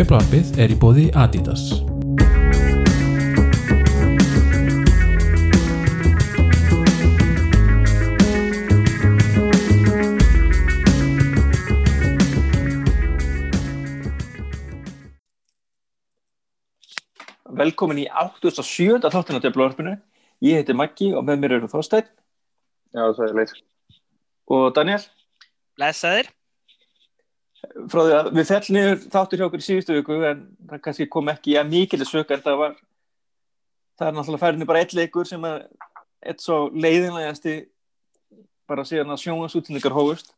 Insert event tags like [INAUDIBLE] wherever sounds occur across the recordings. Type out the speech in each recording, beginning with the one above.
Djöflarpið er í bóði Adidas. Velkomin í 87. þáttina til blóðarpinu. Ég heiti Maggi og með mér eru Þorstein Já, það er leys. og Daniel. Blessaðir. Frá því að við fell niður þáttur hjá okkur í síðustu viku en það kannski kom ekki að mikil sög en það var það er náttúrulega færinni bara eitt leikur sem er eitt svo leiðinlegasti bara síðan að sjónasútningar hófust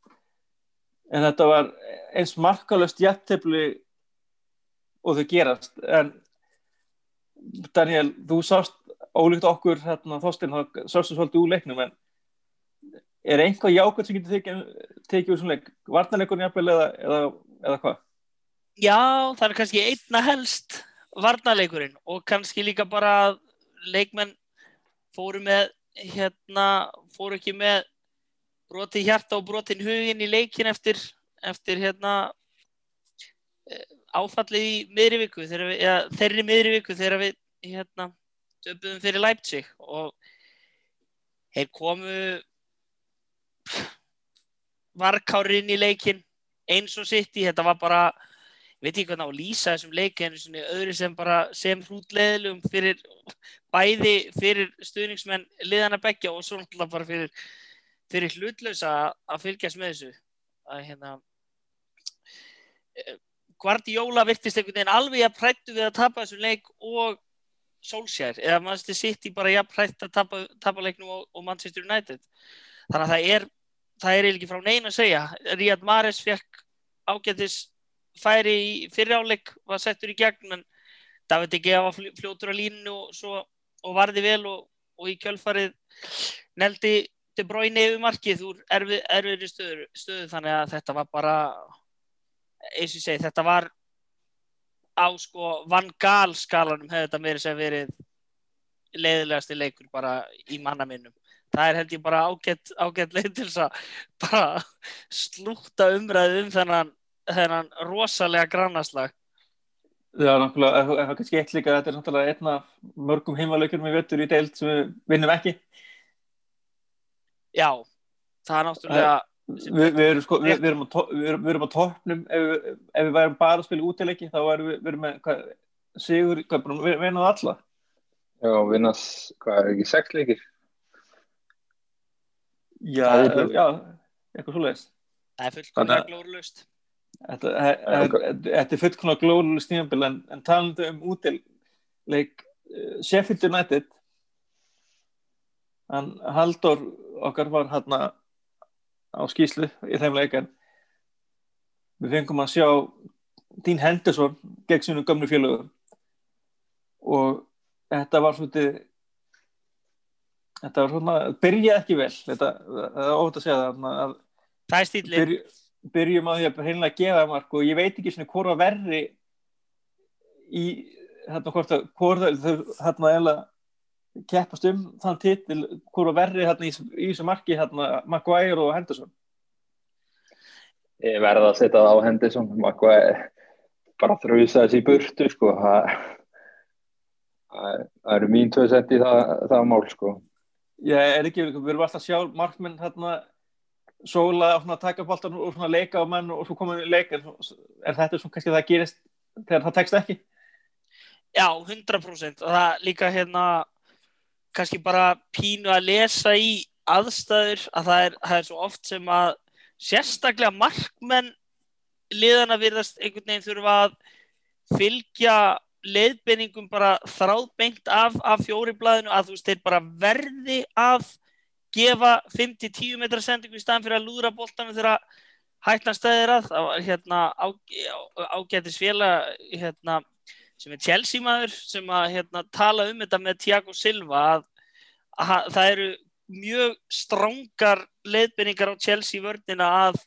en þetta var eins markalöst jættefli og þau gerast en Daniel, þú sást ólíkt okkur hérna, Þorstein, þá sástu svolítið úr leiknum en er einhvað jákvæmt sem getur tekið, tekið úr svona leik varnarleikurinn jafnvel eða, eða, eða hvað? Já, það er kannski einna helst varnarleikurinn og kannski líka bara að leikmenn fóru með hérna, fóru ekki með broti hjarta og brotin hugin í leikin eftir, eftir hérna eh, áfallið í miðri viku þegar við, ja, þeirri miðri viku þegar við hérna töpuðum fyrir Leipzig og þeir komu varkárinn í leikin eins og sitt í, þetta var bara veit ekki hvernig á að lýsa þessum leiki en svona öðru sem bara sem hrútleðlum fyrir bæði fyrir stuðningsmenn liðana begja og svo náttúrulega bara fyrir, fyrir hlutlösa að fylgjast með þessu. Að hérna Guardiola virtist einhvern veginn alveg að prættu við að tapa þessum leik og Solskjær, eða sitt í bara jafn prætt að tapa, tapa leiknum og, og Manchester United? Þannig að það er það er ekki frá neina að segja. Ríad Mares fekk ágættis færi í fyriráleik var settur í gegn en David Egea var fljótur á línu og, svo, og varði vel og, og í kjölfarið neldi De Bruyne yfir markið úr erfið, erfiðri stöðu, þannig að þetta var bara eins og segi þetta var á sko Van Gaal skalanum hefði þetta meira sem verið leiðilegasti leikur bara í manna minnum það er held ég bara ágætt, ágætt leið til þess að bara slúta umræðu um þennan, þennan rosalega grannaslag. Já, náttúrulega, það er kannski eitt líka þetta er náttúrulega einna mörgum heimaleikurum við vettur í deilt sem við vinnum ekki. Já, það er náttúrulega Við, við, erum sko, við, við, erum á, við, erum, við erum á toppnum. Ef, ef við værum bara að spila útileiki þá erum við erum með hvað, sigur, hvað, við vinnaðum alla. Já, vinnast, hvað er ekki, sex leikir? Já, já, eitthvað svo leiðist Það er fullkomlega glórlust Þetta, þetta er fullkomlega glórlust nýjambil en, en talandu um útileik Sheffield United hann Haldur okkar var hérna á skýslu í þeim leikan við fengum að sjá Dín Henderson gegn sinu gömlu fjölugur og þetta var svona þetta var svona byrjaði ekki vel. Þetta, það er ofta að segja það að það er stíli byrj, byrjum að því að heimlega gefa mark og ég veit ekki svona hvora verri í hérna hvort að hvora þau hérna eða keppast um þann titil hvora verri hérna í, í þessu marki hérna Maguire og Henderson. Ég verða að setja það á Henderson. Maguire bara þrjusa þessi í burtu sko. Það, það eru mín tvö sett í það, það mál sko. Já, er ekki, við erum alltaf að sjá markmenn hérna sóla að taka bóltan og svona leika á menn og svo koma við í leik. Er þetta svona kannski það gerist þegar það tekst ekki? Já, 100% og það líka hérna kannski bara pínu að lesa í aðstæður að það er, það er svo oft sem að sérstaklega markmenn liðana virðast einhvern veginn þurfa að fylgja leiðbeiningum bara þráðbengt af, af fjóriblaðinu að þú veist þeir bara verði að gefa 5-10 metra sendingu í staðan fyrir að lúðra bóltanu þegar hættan stæðir að það var hérna ágætis félag hérna, sem er Chelsea maður sem að hérna, tala um þetta með Thiago Silva að, að það eru mjög strángar leiðbynningar á Chelsea vördina að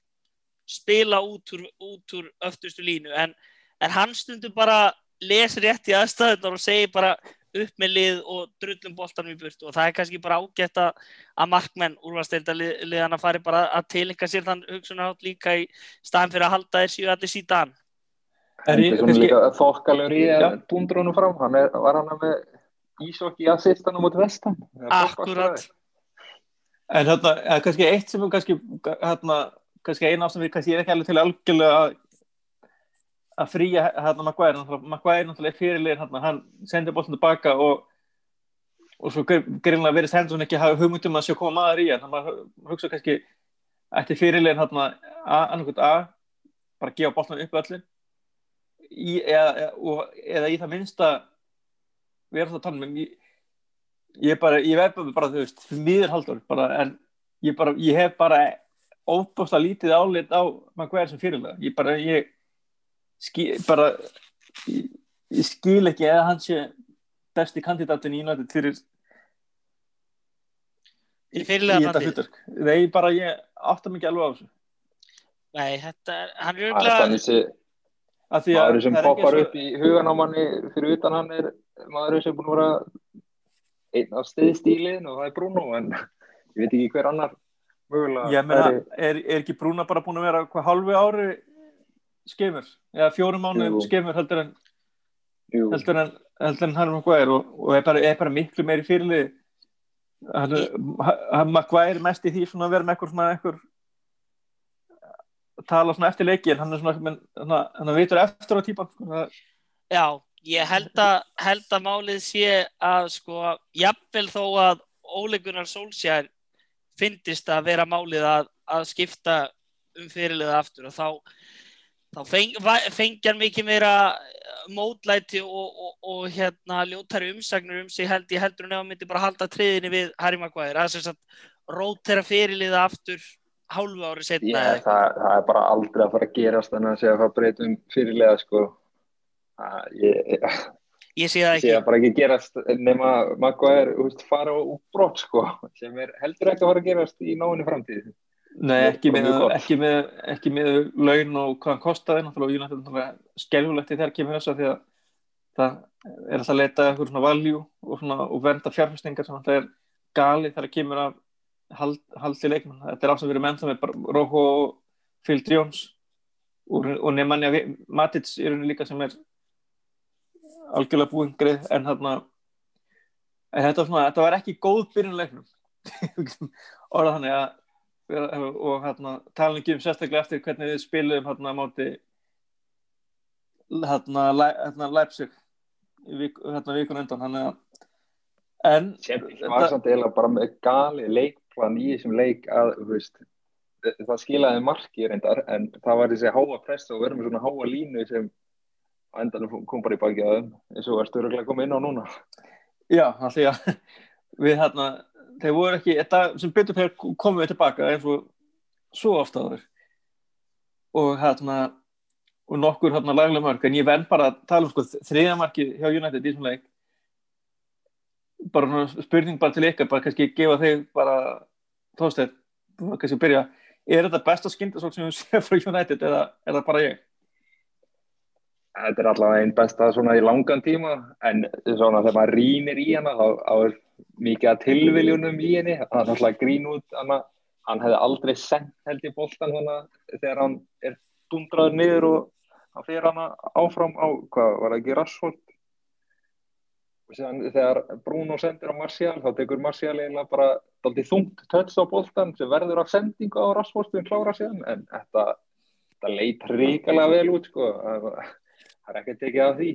spila út úr, út úr öftustu línu en, en hann stundur bara les rétt í aðstæðunar og segir bara upp með lið og drullum boltanum í burt og það er kannski bara ágætt að, að markmenn úrvarsdeildaliðana fari bara að tilenga sér þann hugsunarátt líka í staðan fyrir að halda þér síðan allir síðan. En ég- er líka þokkalur í að dundra honum fram. Hann er, var hann með ísokki assistanum út vestan. Akkurat. En eða kannski eitt sem er kannski, hérna, kannski eina ástæðan við kannski er ekki alveg til algjörlega að- að fría hérna Maguire, Maguire náttúrulega er fyrirlegin hérna, hann sendir boltin tilbaka og og svo greinlega verið Henderson ekki hafa hugmyndum að sjá koma maður í hann, að maður hugsa kannski ætti fyrirlegin hérna annarkvæmt A, bara gefa boltan upp öllin í, eða, eða, og, eða í það minnsta við erum það að tala um ég, ég bara, ég veit bara, þú veist, miður haldur bara, en ég bara, ég hef bara óbúslega lítið álit á Maguire sem fyrirlega, ég bara, ég skil, bara ég, ég skil ekki eða hann sé besti kandidatin í United fyrir í, þetta hlutverk. Þegar bara ég átta mikið alveg á þessu. Nei, þetta er, hann er Það maður sem er poppar upp í hugan á manni fyrir utan hann er maður sem er búin að vera einn af stiðstílin og það er Bruno en ég veit ekki hver annar mögulega Ég meina, er, er ekki Brúna bara búin að vera hvað hálfu ári skemur, eða fjórum Jú. skemur heldur en Jú, heldur en, heldur en hann er Maguire og, og er, bara, er bara miklu meiri fyrirlið hann, Maguire er mest í því að vera með eitthvað tala svona eftir leiki en hann er svona, hann, veitur eftir á típan sko, já, ég held að, held að málið sé að sko, jafnvel þó að óleikunar sólsjær fyndist að vera málið að, að skipta um fyrirliða aftur og þá, þá feng, hann mikið meira mótlæti og, og, og hérna ljótari umsagnur um sig held ég heldur ef hann myndi bara halda triðinni við Harry Maguire. Að sem sagt rótera fyrirliða aftur hálfu ári setna ég, eða eitthvað. það, það er bara aldrei að fara að gerast þannig að segja að fara breytum fyrirlega sko. Það- ég, ég, ég sé það ég sé ekki. að bara ekki gerast nema úst, fara úr brott sko sem er heldur ekki að fara að gerast í náinni framtíð. Nei, ekki með, ekki, með, ekki með laun og hvað hann kostaði náttúrulega og United náttúrulega skelfulegt í þegar kemur þess að því að það er alltaf að leita eitthvað svona value og, og vernda fjárfestingar sem alltaf er gali þegar kemur af hald, haldi leikmann. Þetta er ástæðan fyrir menn sem er bara Rojo Phil Jones og, og Nemanja Matic í rauninni líka sem er algjörlega búinn greið. En þarna þetta, svona, þetta var ekki góð byrjunleiknum [LAUGHS] orða þannig að og hérna tala ekki um sérstaklega eftir hvernig við spilum hérna á móti hérna, Leipzig hérna vikun undan. En sem var samt eiginlega bara með gali leikplan í þessum leik að veist, það skilaði marki reyndar en það var þessi háa pressa og verður með svona háa línu sem á endanum kom bara í baki að eins og erstu öruglega koma inn á núna. Já, þannig að [LAUGHS] við hérna, þeir voru ekki þetta sem betur fyrir komum við tilbaka eins og svo ofta áður. Og hérna og nokkur hérna laglega mörg en ég venn bara að tala um sko þriðamarki hjá United í þessum leik bara spurning bara til ykkar bara kannski gefa þeir bara tóðstæð, kannski byrja. Er þetta besta skindasók sem við séum frá United eða er það bara ég? Þetta er allavega einn besta svona í langan tíma en svona þegar maður rýnir í hana þá, þá er mikið að tilviljunum í henni. Hann er alltaf grín út hana, hann hefði aldrei sendt held í boltan hana, þegar hann er dundraður niður og hann fyrir hana áfram á, hvað var það ekki Rashford þegar Bruno sendir á Martial þá tekur Martial eiginlega bara daldið þungt tötts á boltan sem verður af sendingu á sem klára síðan en þetta, þetta leit ríkalega vel út sko það er ekki að tekið af því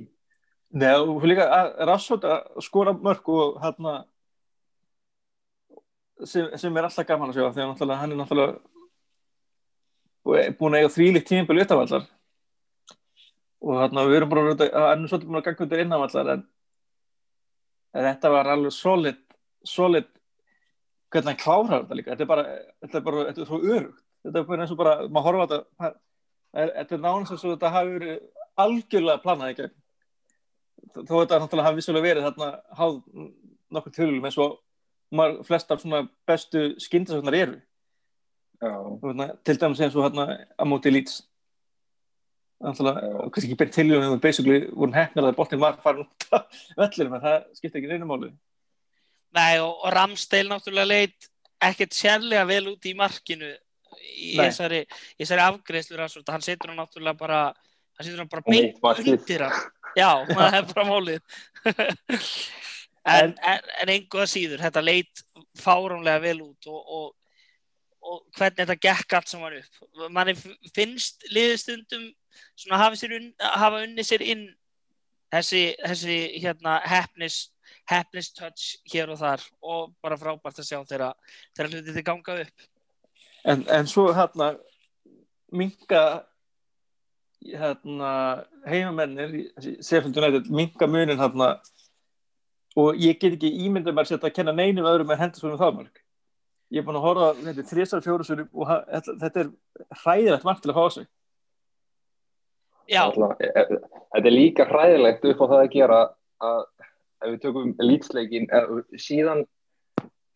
Nei, og líka að skora mörg og hérna sem, sem er alltaf gaman að sjá að hann er náttúrulega búin að eiga þvílikt tímbil utavallar og hérna við erum bara ennum svolítið búin að ganga undir innanvallar en þetta var alveg solid solid hvernig hann klárar þetta líka. Þetta er bara, þetta er bara, þetta er svo örugt þetta er bara eins og bara, maður horfa á þetta þetta er nánast eins og þetta hafi verið algjörlega planað gegn. Þó þetta náttúrulega hafi vissulega verið þarna háð nokkur tölum eins og maður flestar svona bestu skyndisögnar eru. Já, til dæmis eins og hérna að móti lýts kannski ekki beint tilvíðum við basically vorum hefnir að boltin var farin út af vellinum en það skiptir ekki neina máli. Nei og, og Ramsteil náttúrulega leit ekkert sérlega vel út í markinu í Nei. þessari, í þessari afgreðslu rannsóta, hann setur hann náttúrulega bara hann setur hann bara beint undir hann. Já, það er bara málið. [LAUGHS] En, en, en engu að síður þetta leit fáránlega vel út og, og, og hvernig þetta gekk allt saman upp. Manni finnst liðstundum svona hafa, unn, hafa unni sér inn þessi, þessi hérna hefnis hefnis touch hér og þar og bara frábært að sjá þeirra þeirra hluti þið ganga upp. En, en svo hérna minka hérna heimamennir minka munin hérna og ég get ekki ímyndað mér að kenna neinum öðrum en hendur svona það mark ég er búin að horfa þetta þrísar fjórusunum og þetta, er hræðilegt mark til að fá sig Já, Alltaf, e- e- Þetta er líka hræðilegt upp á það að gera að ef við tökum lítsleikin síðan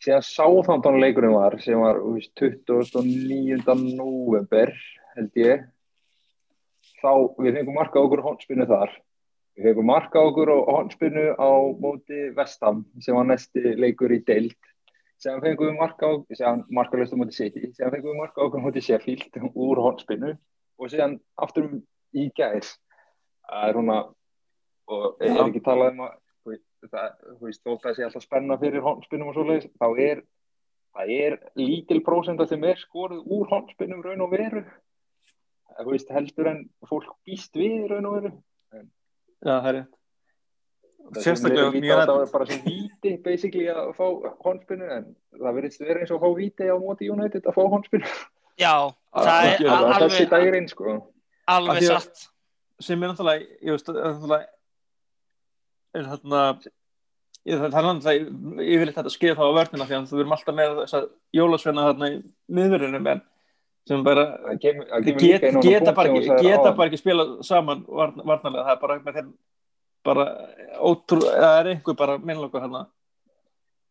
síðan sáþandan leikurinn var sem var þú veist, 29. november held ég þá við fengum marka okkur hónspinnu þar. Við fengum marka okkur hónspinnu á móti Vestam sem var næsti leikur í deild. Sem fengum við marka á sem markalöst á móti City sem fengum við marka okkur á móti Sheffield úr hónspinnu og síðan aftur um í gær. Það er svona og er ekki talað um að þú veist, það, þú veist, þótt að það sé alltaf spenna fyrir hónspinnum og svoleiðis, þá er það er lítil prósenda sem er skoruð úr hónspinnum raun og veru. Þú veist, heldur en fólk býst við í raun og veru. Já það er rétt. Sérstaklega mjög það er bara sem víti basically að fá hónspinnu en það verðist vera eins og að fá víti á móti United að fá hónspinnu já, [LAUGHS] það það er er þessi alveg, dagirinn sko alveg að- satt. sem er náttúrulega ég veist, er náttúrulega er þarna ég, það er náttúrulega yfirleitt þetta skeið þá á vörnina því að þú erum alltaf með þess að jólasveina þarna í miðverðinu en sem bara kemur get, líka geta, bara ekki, geta bara ekki spila saman varn, varnarlega, það er bara með þeim bara ótrú, það er einhver bara minnloka hérna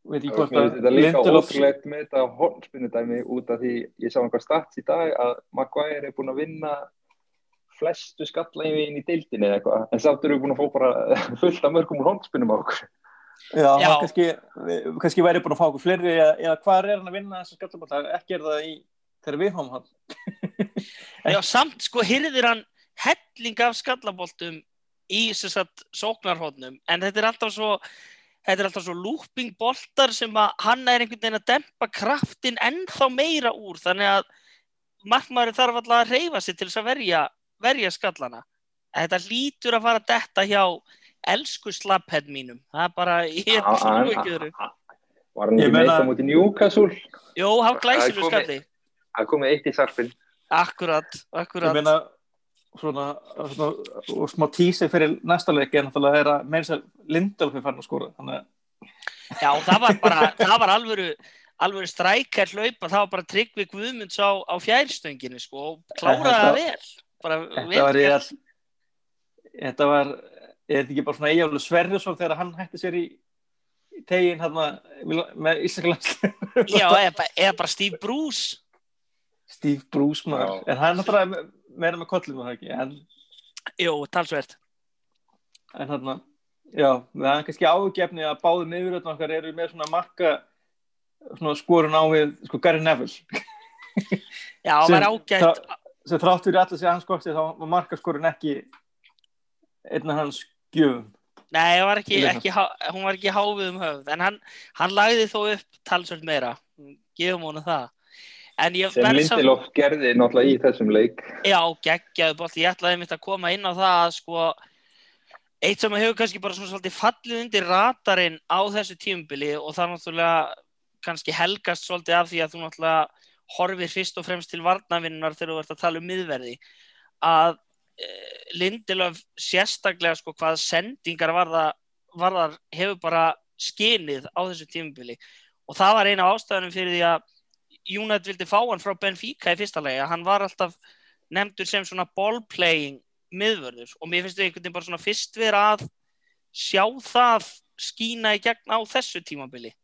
veit ekki hvort finnst þetta líka Lindelof ótrúlegt með þetta hornspinnudæmi út af því ég sá einhver stats í dag að Maguire er búin að vinna flestu skallægin í deildinni eða eitthvað, en samt eru við búin að fá bara [LAUGHS] fullt af mörgum úr hornspinnum á okkur. Já, Já. kannski, kannski væri búin að fá okkur fleiri eða, eða hvað er hann að vinna þessar skallabóta ekki er það í þegar við fáum hann. [LAUGHS] Já, samt sko hyrðir hann helling af skallaboltum í sem sagt sóknarhóðnum en þetta er alltaf svo þetta er alltaf svo looping boltar sem að hann er einhvern veginn að dempa kraftin ennþá meira úr. Þannig að markmaður þarf alltaf að reyfa sig til þess að verja, verja skallana. En þetta lítur að fara að detta hjá elsku slapphead mínum. Það er bara, [LAUGHS] ég er Hann- svo hann- ekki öðru. Var hann Ég ekki meita mútið Newcastle? Jó, hann glæsir Það komið- skalli. Það komið eitt í sarpinn. Akkurat, ég akkurat meina svona, svona og smá tísi fyrir næsta leik er náttúrulega er að meira sér Lindelof er farin að skora þannig að Já, það var bara, það var alvöru alvöru strækær hlaupa, það var bara Tryggvi Guðmunds á, á fjærstönginu sko, og kláraði það vel bara þetta var gert. reall þetta var er þetta ekki bara svona Eyjaflu Sverrisson þegar hann hætti sér í tegin hann með Íslandsland Já, eða, bara- eða bara Steve Bruce. Steve Bruce maður. En hann er náttúrulega me- meira með kollum og það ekki? En, Jú, talsvert. En hann já, við hann kannski ágefni að báðu miðuröðn okkar eru með svona marka svona skorun á við sko Gary Neville. Já, það var ágætt sem þrátt fyrir allir segja hans kosti þá var markaskorun ekki einn af hans gjöfum. Nei, var ekki, ekki, hún var ekki hávið um höfð en hann, hann lagði þó upp talsvert meira. Gefum honum það. En ég Sem Lindelof gerði náttúrulega í þessum leik. Já, geggjaðu bolt, ég ætlaði mitt að koma inn á það að sko eitt sem hefur kannski bara svona svolítið fallið undir radarinn á þessu tímubili og það náttúrulega kannski helgast svolítið af því að þú náttúrulega horfir fyrst og fremst til varnavinnar þegar þú ert að tala um miðverði að e, Lindelöf sérstaklega sko hvað sendingar varða, varðar hefur bara skinið á þessu tímubili og það var eina af ástæðanum fyrir því að United vildi fá hann frá Benfica í fyrsta legi að hann var alltaf nefndur sem svona ballplaying miðvörður. Og mér finnst þau einhvern veginn bara svona fyrst vera að sjá það skína í gegn á þessu tímabili.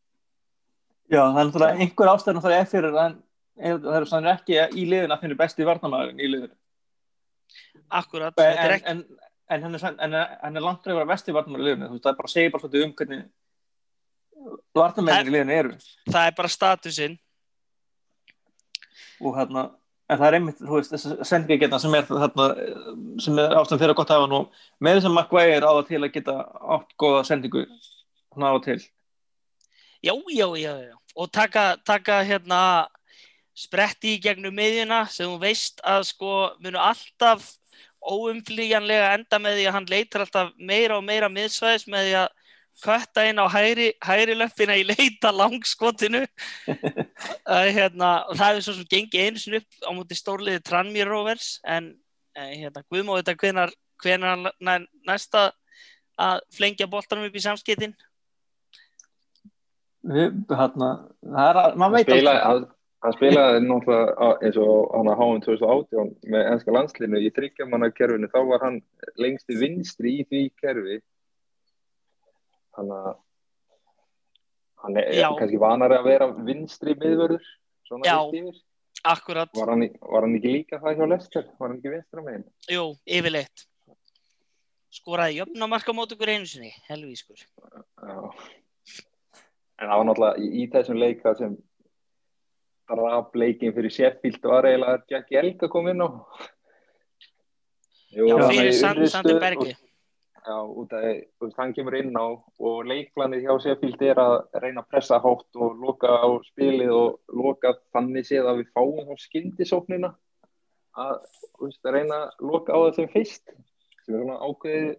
Já, það er náttúrulega einhver ástæðan það er fyrir en það er svona ekki í liðin að finna besti varnamæðurinn í liðinu. Akkurat, er en, ekki en, en hann er, er langt reyður að vesti varnum í veist, það er bara að segja bara um hvernig varnamennir í liðinu eru. það er bara statusinn. Og hérna, en það er einmitt, þú veist, þessi sendingagetna sem er þarna, sem er ástæðan fyrir að gott hafa nú með þess að McVeigh á það til að geta átt góða sendingu svona á og til. Já, já, já, já. og taka, taka hérna spretti í gegnum miðjuna sem þú veist að sko munu alltaf óumflýjanlega enda með því að hann leitar alltaf meira og meira miðsvæðis með því að kötta inn á hægri, hægri löppina í leita langskotinu. [LAUGHS] Hérna, og það er svo sem gengi einu sinni upp á móti stórliði Tranmere Rovers en uh, hérna, Guðmó þetta hvenar, hvenar næsta að flengja boltanum upp í samskiptin við, hérna, það er að, maður veit aldrei hann, spilaði náttúrulega eins og hann að háum 2018 með ennska landslinu í þryggjamanna kerfinu, þá var hann lengst í vinstri í því kerfi. Hann að hann er Já. kannski vanari að vera vinstri miðvörður svona Já. vist yfir. Akkurat, var hann, var hann ekki líka það hjá Lester var hann ekki vinstra megin? Jú, yfirleitt. Skoraði jöfnumarka mót okkur einu sinni, helvískur. Já. En það var náttúrulega í, í þessum leik það sem draf leikin fyrir Sheffield var eiginlega að Jack Elga kom inn á. Jú, já, fyrir í Sand, undirstu Sander Bergi Já, út af veist, hann kemur inn á og leikplanið hjá Sheffield er að reyna að pressa hátt og loka á spilið og loka þannig séð að við fáum á skyndisóknina að veist, að reyna að loka á það sem fyrst. Sem er svona ákveðið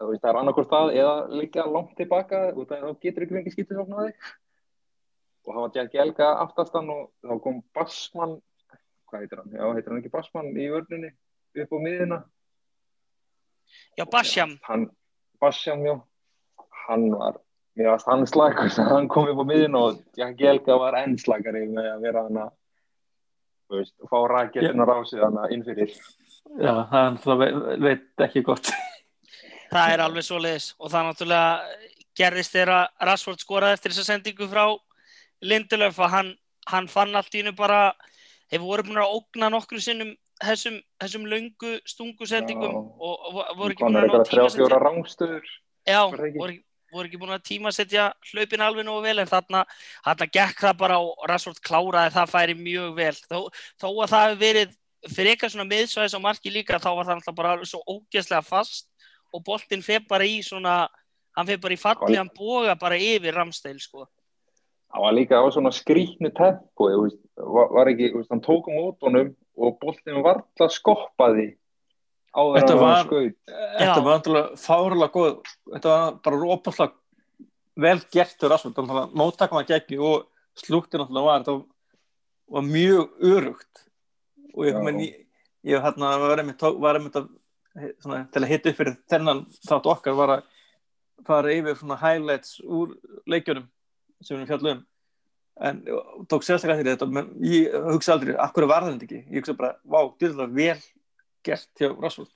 það er annarkvort það eða líka langt tilbaka út af þá getur ykkur engi skyndisókn á þig og það var Jack Elga aftastan og þá kom Bassmann hvað heitir hann? Já, heitir hann ekki Bassmann í vörninni upp á miðina já, Basham, hann, Bassján, já. Hann var, mér varst hann [LAUGHS] þegar hann kom upp á miðin og Jack Jelga var enn slagari með að vera hann að veist, fá rakettunar á sig hann að innfyrir já, náttúrulega veit, veit ekki gott. Það er alveg svo leiðis og það náttúrulega gerðist þegar Rashford skoraði eftir þessa sendingu frá Lindelöf að hann, hann fann allt í hennu bara hefur voru búin að ógna nokkru sinnum þessum, þessum löngu stungusendingum Já. og, og voru ekki búin að ná tímasetja rángstöður já, voru, voru ekki búin að tímasetja hlaupin alveg nógu vel en þarna, þarna gekk það bara og Rashford kláraði það færi mjög vel. Þó, þó að það hefur verið fyrir eitthvað svona miðsvæðis á marki líka þá var það alltaf bara svo ógeðslega fast og boltinn fer bara í svona hann fer bara í falli, hann boga bara yfir Ramsteil sko hann var líka á svona skrýtnu tempo var, var ekki, hann tók um út honum og boltinu var alltaf skoppaði áður Þetta en hann var- skaut. Þetta var náttúrulega fárlega góð þetta var bara rópaslega vel gert fyrir Rashford, móttakum að geggi og slúktir náttúrulega var þetta var mjög örugt og ég, menn, ég, ég hérna, var einmitt, tók- var einmitt að, svona, til að hitta upp fyrir þennan þátt okkar var að fara yfir svona highlights úr leikjunum sem við fjallum um. En tók sérstaklega eftir þetta ég hugsa aldrei, akkur var þetta ekki? Ég hugsa bara, vá, þetta er vel gert hjá Rashford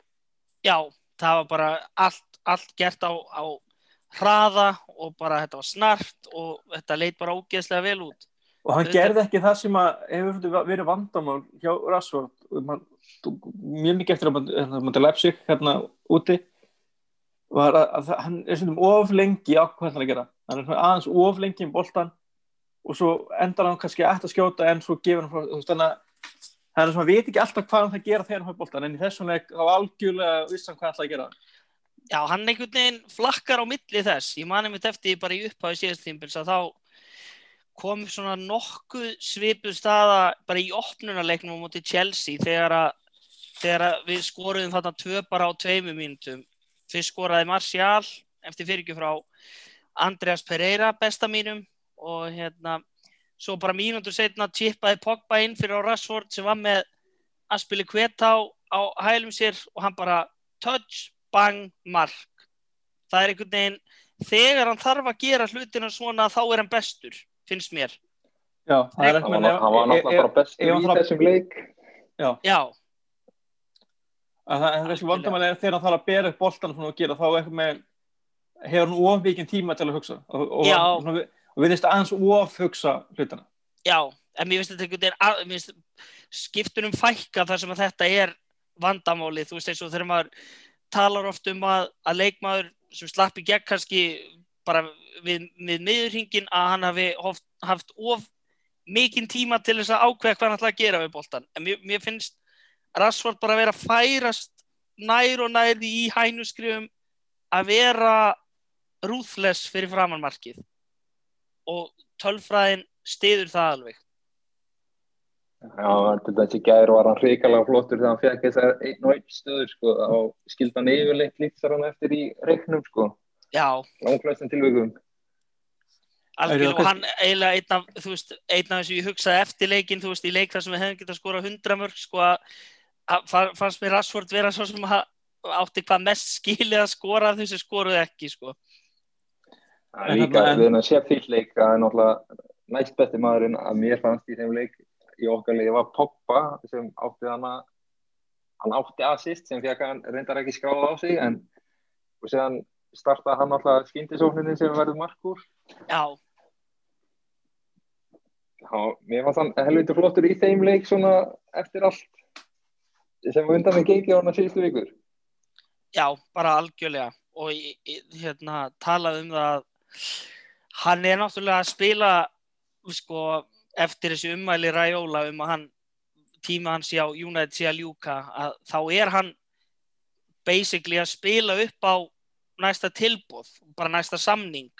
já, það var bara allt, allt gert á, á hraða og bara þetta var snart og þetta leit bara ógeðslega vel út. Og hann Auðvitað- gerði ekki það sem að hefur verið vandamál hjá tók mjög mikið eftir að maður til Leipzig hérna úti var að, að hann er svona of lengi á hvað hann er að gera. Hann er svona aðeins of lengi um boltan og svo endar hann kannski eftir að skjóta en svo gefur hann frá þú veist, þannig að hann er svona veit ekki alltaf hvað hann það gera þegar hann fær boltan en í þessum leik þá algjörlega vissi hann hvað hann ætlaði að gera. Já, hann einhvern veginn flakkar á milli þess. Ég mani mitt eftir bara í upphafi síðast tímpils að þá kom svona nokkuð svipuð staða bara í opnunarleiknum á móti Chelsea þegar að, þegar að við skoruðum þarna tvö bara á tveimu mínutum fyrst skoraði Martial eftir fyrirgjöf frá Andreas Pereira besta mínum. Og hérna svo bara mínútur setna chippaði Pogba inn fyrir á Rashford sem var með að spila kveta á, hælum sér og hann bara touch, bang, mark. Það er einhvern veginn þegar hann þarf að gera hlutina svona þá er hann bestur, finnst mér. Já, það er ná- hann var náttúrulega bara bestur í þessum leik. Já, að það er þessi vandamæli er þegar hann þarf að bera upp boltan og gera þá eitthvað með hefur hann of mikið tíma til að hugsa og, og, og, við veist aðeins of hugsa hlutina. Já en mér finnst þetta einhvern veginn skiptunum fækka þar sem að þetta er vandamáli, þú veist eins og þegar maður talar oft um að, að leikmaður sem slapp í gegn kannski bara við, við miðurhingin að hann hafi haft, of mikinn tíma til þess að ákveða hvað hann ætla að gera við boltan, en mér, mér finnst Rashford bara að vera að færast nær og nær í hænuskrifum að vera ruthless fyrir framannmarkið og tölfræðin stiður það alveg. Já, til þessi gæður var hann hrikalega flottur þegar hann fekk þessar einn og einn stöður sko og skildan yfirleitt lýtsar hann eftir í reiknum sko. Já, algjörlega Er það og hann eiginlega einn af, þú veist, einn af þessu ég hugsaði eftir leikin, þú veist, í leik þar sem við hefum getað skorað 100 mörg, sko að fannst mér Rashford vera svo sem að átti hvað mest skilið að skora af þessu skoruð ekki, sko. Það er líka við hann að sé fyllt leik að náttúrulega næst besti maðurinn að mér fannst í þeim leik í okkar leik var Pogba sem átti hann að hann átti assist sem fekk hann reyndar ekki skráða á sig en og séðan startaði hann náttúrulega skyndisókninni sem verður markur. Já, Já, mér fannst hann helviti flottur í þeim leik svona eftir allt sem undan með gengið á hann að síðustu vikur já, bara algjörlega og hérna, talað um það að hann er náttúrulega að spila sko, eftir þessi ummæli Raiola um að hann tíma hans hjá United sé að ljúka að þá er hann basically að spila upp á næsta tilbúð, bara næsta samning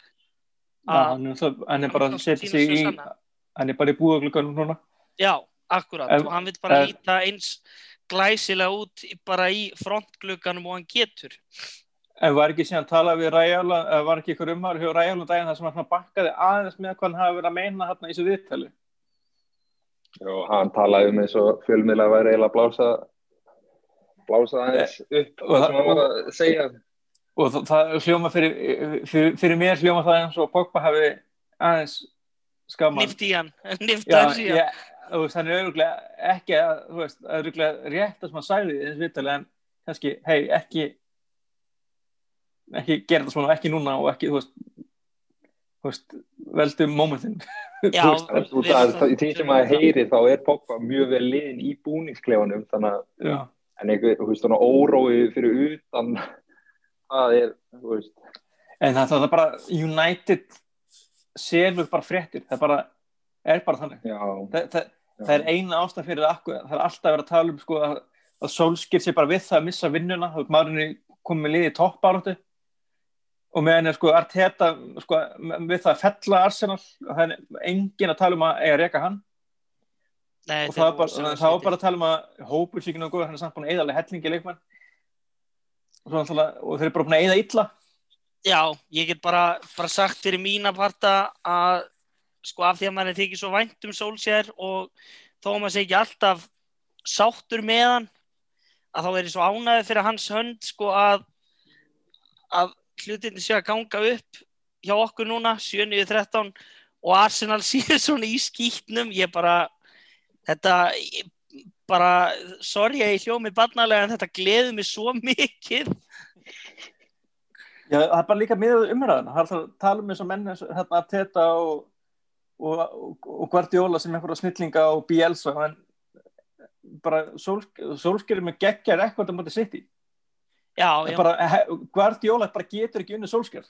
Já, hann, er, hann er bara að setja sig í hann er bara í búðaglugganum núna Já, akkurat En- og hann vil bara en- líta eins glæsilega út bara í frontglugganum og hann getur. En var ekki síðan að tala við Ræjála eða var ekki ykkur umhverju hjá Ræjála daginn þar sem hann bakkaði aðeins með hvað hann hafi verið að meina þarna í þessu viðtali? Og hann talaði um eins og fjölmiðla væri eiginlega blása blása aðeins upp og og það- sem hann var að segja. og það, það hljóma fyrir, fyrir, fyrir mér hljóma það eins og Pogba hafi aðeins skaman nift í hann, [LAUGHS] í hann ég, er auðvitað ekki að, þú veist, það er auðvitað rétt að sem hann sagði í þessu viðtali en kannski, hei, ekki ekki gera þetta svona, ekki núna og ekki, þú veist þú veist, [LAUGHS] veist að í því sem maður heyri þá er Pogba mjög vel liðin í búningsklefanum þannig að en einhver, þú veist, svona órói fyrir utan það er, þú veist. En það, það er bara United selur bara fréttir, það bara er bara þannig. Já, það, það, er eina ástæð fyrir akkur, það er alltaf verið að tala um sko, að, að Solskir sé bara við það að missa vinnuna. Þá er maðurinn komið með liði í toppáratu og meðan er sko Arteta sko, við það að fella Arsenal og það er engin að tala um að eiga að reka hann. Nei, og það er bara, rosalega það var slitir. bara að tala um að hópur sér ekki náðu góð, hann er samt búin að eða alveg hellingi leikmann. Og, og þeir eru bara búin að eða illa. Já, ég get bara, bara sagt fyrir mína parta að sko af því að mann er þykir svo vænt um Solskjær og þó að maður sé ekki alltaf sáttur með hann að þá er ég svo ánægði fyrir hans hönd sko að að hlutinni sé að ganga upp hjá okkur núna, 7-13 og Arsenal [LAUGHS] sé svona í skýtnum ég bara þetta ég, bara, sorry að ég hljóð mig barnalega en þetta gleður mig svo mikið. Já, það er bara líka miðað umræðan það er að tala um eins og menn og hérna Arteta og, og, Guardiola sem einhverja snillinga og Bielsa en bara Solskir með geggjar eitthvað á móti sitt í En Guardiola bara getur ekki unni Solskjær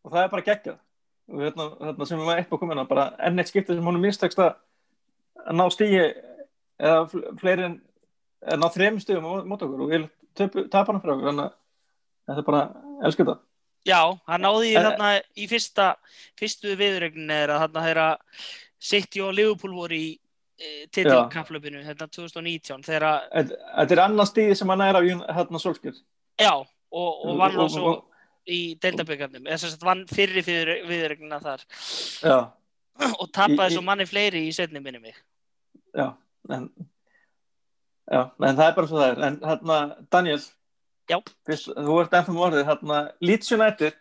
og það er bara geggjað. Og hérna, hérna sem við varum eitthvað komin að bara enn eitt skiptið sem honum mistekst að ná stígi eða fl- fleiri en ná þrejum stígum á mót okkur. Og við tapar hann fyrir okkur að þetta er bara elsku þetta Já, hann náði En- þarna í fyrsta, fyrstu viðregnin er að þarna þeirra City og Liverpool voru í e, titilkaflöpinu þetta 2019 þegar að, Þetta er annað stígi sem hann er af hérna Solskjær já, og, og vann Og- svo í deildaböggarnum, eða sem sagt vann fyrri viðregnina þar. Já, og í- svo manni fleiri í setni minni mig. já en, já, en það er bara svo það er. En hérna, Daniel Já. fyrst, þú ert ennþá með orðið hérna, Leeds United.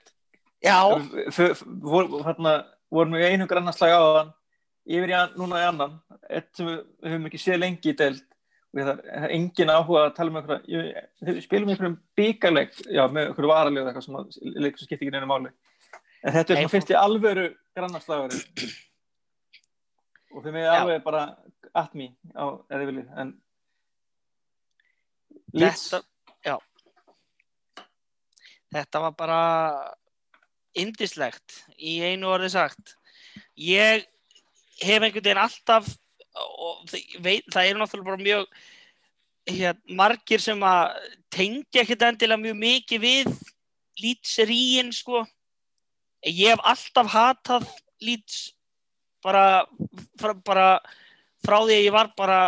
Hérna, vorum við einu grannarslag á þann yfir í an, núna í annan eitt sem við, við höfum ekki séð lengi í deild. Og það er engin áhuga að tala um einhverja ég- við spilum einhverjum bíkarleik já, með einhverju varaleg eitthvað sem að- leik sem skiptir ekki neina máli. En þetta er svona fyrst í alvöru grannarslagari og þið með Já. alveg bara at me á, eða viljið en Leeds, Þetta, var bara indislegt í einu orði sagt. Ég hef einhvern veginn alltaf, veit, það eru náttúrulega bara mjög hér, margir sem að tengja ekkert endilega mjög mikið við lýtseríin sko. Ég hef alltaf hatað lýts bara, fra, bara frá því að ég var bara,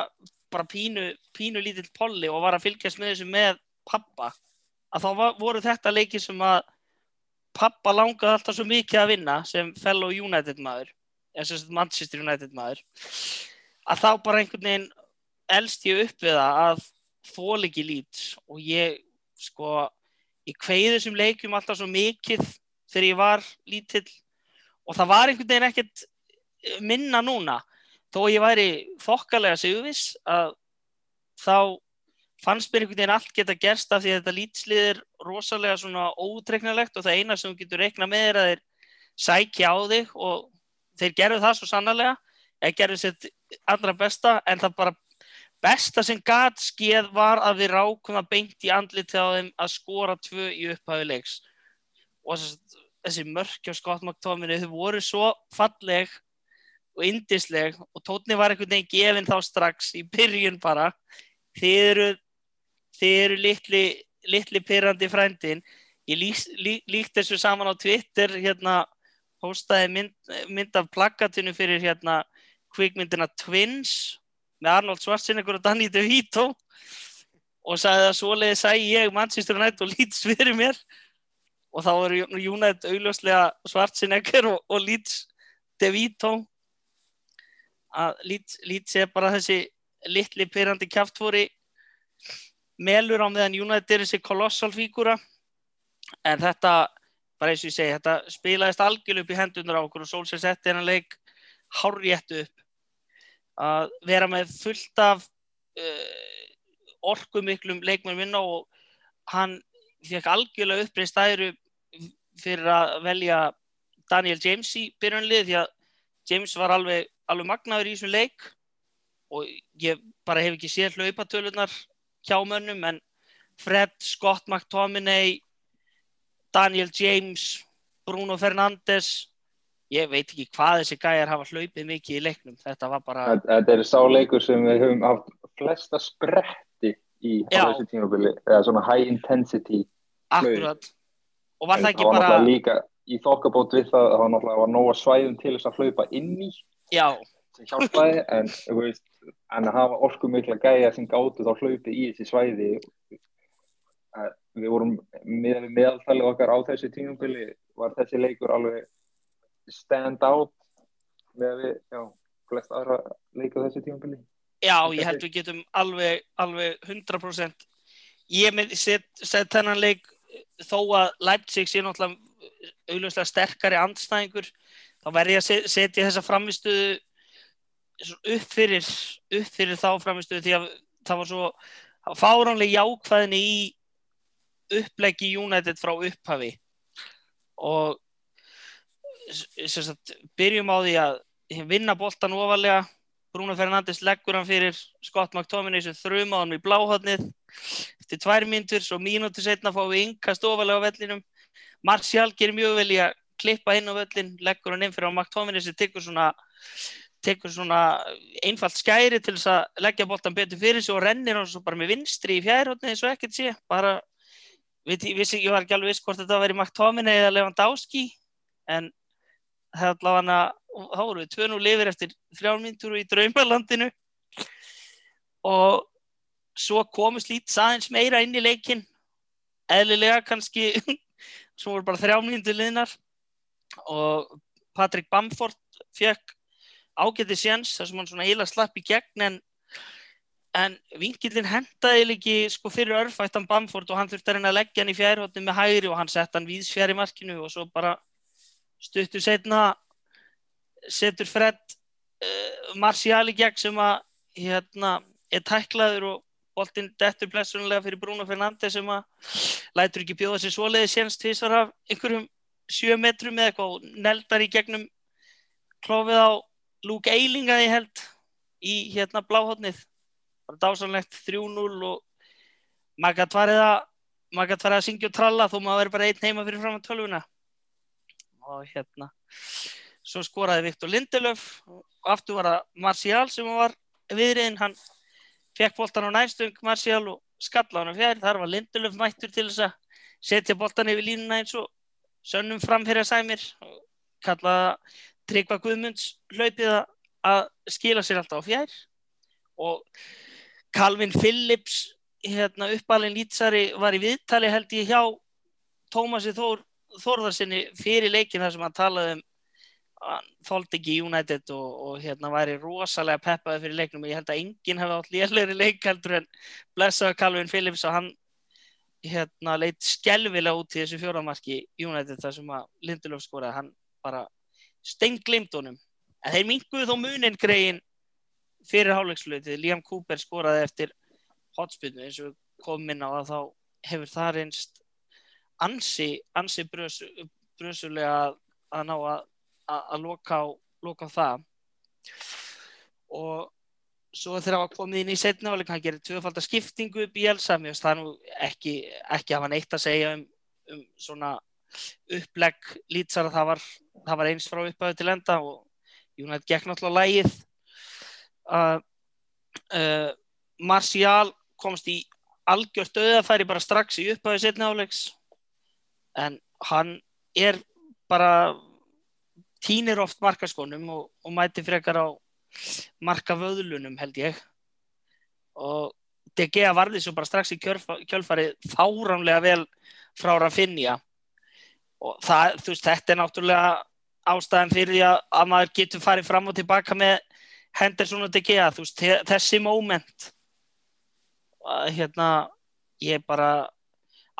bara pínu, pínu lítill polli og var að fylgjast með þessu með pappa að þá var, voru þetta leiki sem að pappa langaði alltaf svo mikið að vinna sem fellow United maður eða sem sagt Manchester United maður að þá bara einhvern veginn elst ég upp við það að þól ekki lít og ég sko ég kveiði þessum leikjum alltaf svo mikið þegar ég var lítill. Og það var einhvern veginn ekkert minna núna þó ég væri þokkalega sigurviss að þá fannst mér einhvern veginn allt geta gerst af því að þetta lítslið er rosalega svona óutreiknalegt og það eina sem þú getur reikna með er að þeir sækja á þig og þeir gerðu það svo sannarlega. Eða gerðu sitt allra besta en það bara besta sem gat skeð var að við rákum að beint í andlit á þeim að skora tvö í upphæðu leiks. Og þessi, mörkja skottmaktóminu þau voru svo falleg og indisleg og tótni var einhvern veginn gefin þá strax í byrjun bara. Þið eru þið eru litli, litli pyrrandi frændin ég lík, lík, líkt þessu saman á Twitter hérna postaði mynd, mynd af plakatinu fyrir hérna kvikmyndina Twins með Arnold Schwarzenegger og Danny DeVito og sagði að svoleiði sæði ég Manchester United og Leeds fyrir mér. Og þá eru United augljóslega Schwarzenegger og, og Leeds DeVito. Að Leeds, Leeds er bara þessi litli pyrrandi kjáftfóri melur á meðan United er þessi kolossal fígúra. En þetta, bara eins og ég segi þetta spilaðist algjörl upp í hendunar á okkur og Solskjaer setti hennar leik hárjéttu upp. Að vera með fullt af uh, orkumiklum leikmenn vinna og hann fekk algjörlega uppreist æru fyrir að velja Daniel James í byrjunlið því að James var alveg, alveg magnaður í þessum leik. Og ég bara hef ekki séð hlaupatölunar hjá mönnum en Fred, Scott McTominay Daniel James Bruno Fernandes ég veit ekki hvað þessi gæjar hafa hlaupið mikið í leiknum. Þetta var bara Þetta er sáleikur sem við höfum haft flesta spretti í á þessu tímabili eða svona high intensity akkurat. Og var það ekki var bara náttúrulega líka í þokkabót við það það var náttúrulega var nóga svæðum til þess að hlaupa inn í já, sem hjálpaði en, veist, en að hafa orku mikla gæja sem gátu þá hlaupið í þessi svæði við vorum með meðaltalið okkar á þessi tímabili var þessi leikur alveg stand out með við, já, flest aðra leika á þessi tímabili. Já, ég held við getum alveg, alveg 100% ég með set, set þennan leik þó að Leipzig sé náttúrulega augljóslega sterkari andstæðingur þá verði ég að se- setja þessa framistuðu upp fyrir, upp fyrir þá framistuðu því að það var svo það var fáránleg jákvæðinni í uppleggi United frá upphafi. Og sagt, byrjum á því að vinna boltan ofalega Bruno Fernandes leggur hann fyrir Scott McTominay sem þrjum á hann í bláhotnið eftir tvær mínútur svo mínútur setna fáum við yngast ofalega á vellinum. Martial gerir mjög vel í að klippa inn á völlin leggur hann inn fyrir á McTominay sem tekur svona tekur svona einfalt skæri til þess að leggja boltan betur fyrir sig og rennir hann svo bara með vinstri í fjærhóttni eins og ekkert sé. Bara, ég, vissi, ég var ekki alveg viss hvort þetta væri McTominay eða Lewandowski en það er allavega þá voru við tvönu lifir eftir þrjár mínútur í draumalandinu. Og svo komust lítið aðeins meira inn í leikin eðlilega kannski [LAUGHS] svo voru bara þrjár mínútur liðnar. Og Patrick Bamford fekk ágæti séns þar sem hann svona heila slapp í gegn en, en vingillin hendaði líki sko fyrir örfættan Bamford og hann þurfti að reyna að leggja hann í fjærhóttin með hægri og hann sett hann víðs fjær í markinu og svo bara stuttu setna setur Fred uh, Martial í gegn sem að hérna er tæklaður og boltinn dettur blessunlega fyrir Bruno Fernandes sem að lætur ekki bjóða sér svoleiði séns tvisar af einhverjum sjö metrum eða eitthvað og neldar í gegnum klófið á Luke Eiling að ég held í hérna bláhóttnið bara dásanlegt 3-0 og maður gætt farið að maður gætt farið að syngja og tralla þó maður verið bara einn heima fyrir fram á tölvuna. Og hérna svo skoraði Viktor Lindelöf og aftur var það Marcial sem var viðriðin, hann fekk boltan á næstung Marcial og skalla hann á fjær, þar var Lindelöf mættur til þess að setja boltan yfir línuna eins og sönnum fram fyrir að sæmir og kallaða Tryggva Guðmunds hlaupið að skila sér alltaf á fjær. Og Calvin Phillips hérna, uppalinn lýtsari var í viðtali held ég hjá Tómasi Þór, Þórðarsinni fyrir leikin þar sem hann talaði um þóldi ekki United og, og hérna væri rosalega peppaði fyrir leiknum. Og ég held að enginn hefði átt lélæri leik heldur en blessaði Calvin Phillips og hann hérna leitt skelvilega út í þessu fjóramarki United þar sem að Lindelöf skoraði. Hann bara stenglimt honum. En þeir minguðu þó munin greiðin fyrir hálagsflötið Liam Cooper skoraði eftir hotspinnu eins og við komum inn á að þá hefur það reynst ansi, ansi brös, brösulega að, að ná að, að, að loka, á, loka á það. Og svo þegar það var komið inn í setna og hann gerir tvöfaldar skiptingu upp í Elsa. Mér finnst það nú ekki, ekki hafa neitt að segja um, um svona upplegg lýtsar að það var, það var eins frá upphæðu til enda og Júnætt gekk náttúrulega lægið uh, uh, Marcial komst í algjört auðafæri bara strax í upphæðu setna álegs en hann er bara týnir oft markaskónum og, og mæti frekar á marka vöðlunum held ég. Og DG varði svo bara strax í kjölfarið fáránlega vel frá Rafinha og það, þú veist, þetta er náttúrulega ástæðan fyrir því að, að maður getur farið fram og tilbaka með Henderson og DG, þú veist, þessi moment. Hérna ég bara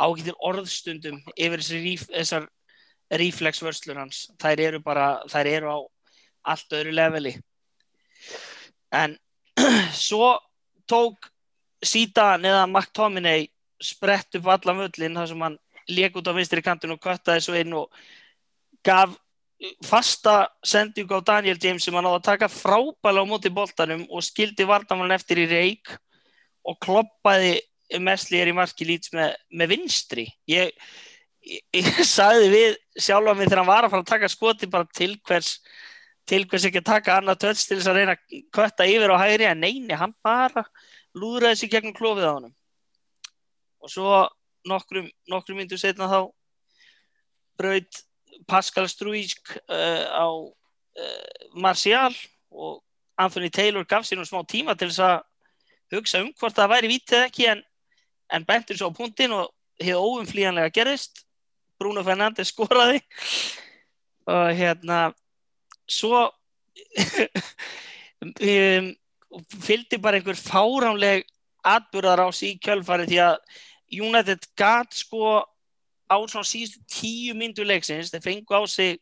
ágættir orðstundum yfir ríf, þessar reflexvörslur hans, þær eru bara þær eru á allt öðru leveli. En [CLEARS THROAT] svo tók síðan eða McTominay sprett upp allan völlin þar sem hann leik út á vinstri kantinu og köttaði svo inn og gaf fasta sendingu á Daniel James sem hann áði að taka frábæla á móti boltanum og skildi vardamann eftir í reik og kloppaði mestlýjar í marki lýts með, með vinstri. Ég, ég, ég sagði við sjálfa mig þegar hann var að fara að taka skoti bara til hvers til hvers ekki að taka annað tötts til þess að reyna að kvötta yfir á hægri en neini, hann bara lúðraði sér gegnum klófið á hann og svo nokkrum, nokkrum myndu setna þá braut Pascal Struísk uh, á uh, Marcial og Anthony Taylor gaf sér nú smá tíma til þess að hugsa um hvort það væri vítið ekki en, en bentur svo á punktinn og hefði óumflíjanlega gerðist. Bruno Fernandes skoraði. Og hérna svo [LAUGHS] um, fylgdi bara einhver fáránleg atbyrðar á sí kjölfari því að United gat sko á svona síðustu tíu myndu leiksins, þeir fengu á sig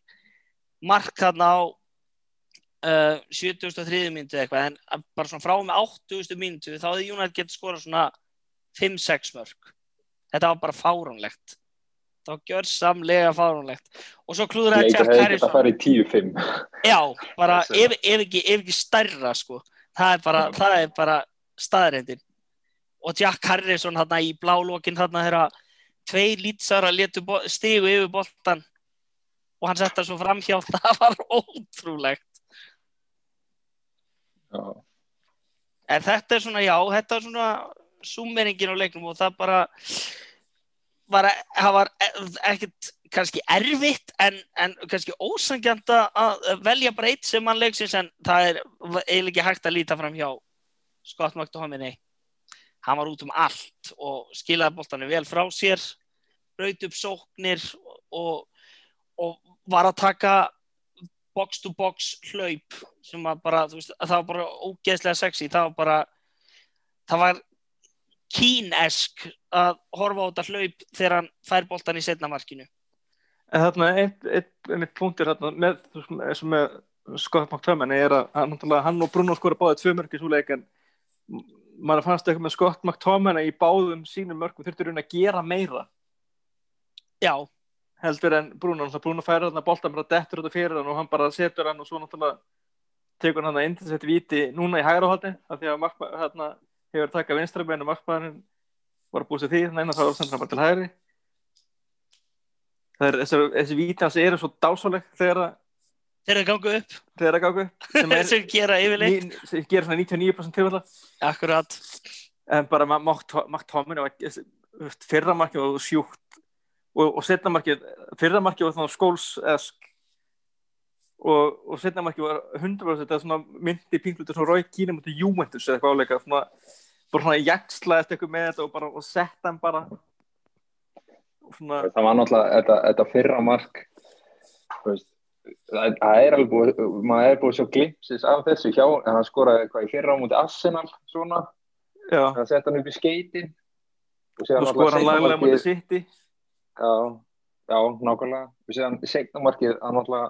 mark þarna á uh, 73 myndu eitthvað en bara svona frá með 80 myndu þá hefði United getið skora svona 5-6 mörg þetta var bara fáránlegt. Það var gjörsamlega fáránlegt. Og svo klúður að Jack Harrison. það fær í 10-5 já, bara [LAUGHS] ef, ef, ekki, ef ekki stærra sko. Það er bara, bara staðrindin og Jack Harrison hérna í blálókin hérna þegar tvei lýtsar að letu stigu yfir boltan og hann setta svo fram hjá. [LAUGHS] Það var ótrúlegt. Já. en þetta er svona já, þetta er svona summeringin á leiknum og það bara var, það var ekkert kannski erfitt en, en kannski ósangjant að velja bara eitt sem mann leiksins en það er eiginlega ekki hægt að líta fram hjá Scott McTominay hann var út um allt og skilaði bóltanum vel frá sér raut upp sóknir og, og var að taka box to box hlaup sem var bara, veist, það var bara ógeðslega sexy, það var bara það var kínesk að horfa á þetta hlaup þegar hann fær boltan í setnamarkinu En þarna, eitt, eitt, eitt punktir þarna með, með, með Scott McTominay er að hann, hann og Bruno skora báðið tvö mörg í svo mann fannst eitthvað með Scott McTominay í báðum sínum mörgum þurftur hún að gera meira. Já. Heldur en Bruno, Bruno færa þarna boltan bara dettur út af fyrir hann og hann bara setur hann og svo náttúrulega tekur hann að að setja viti núna í hægra hótti af því að markma, hérna, hefur takkað vinstramenn og markmaðurinn var að búið sér því neina þá sendur hann bara til hægri. Það er þessi, þessi vítans eru svo dásaleg þegar að þeir eru gangu upp. Þegar að gáku sem er [LAUGHS] sem gera yfirleitt. ný, sem gera svona 99% tilfella. Akkurat. En bara makt tómin fyrra markið var sjúkt. Og, og setna markið fyrra markið var svona skólsesk. Og, og setna markið var 100% þetta svona myndi pinglutur svona rauð kína mútið Juventus eða eitthvað áleika svona, bara svona jakslaðist eitthvað með þetta og bara og setta hann bara. Og svona það var náttúrulega þetta, þetta fyrra mark þú veist það er alveg búið, maður er búið svo glimpsis af þessu. Hjá, en hann skoraði eitthvað í fyrra á mútið Arsenal svona, það sett hann upp í skeitin og og skor hann laglega mútið City. Já, já, nákvæmlega. Við séðan segnamarkið, hann náttúrulega,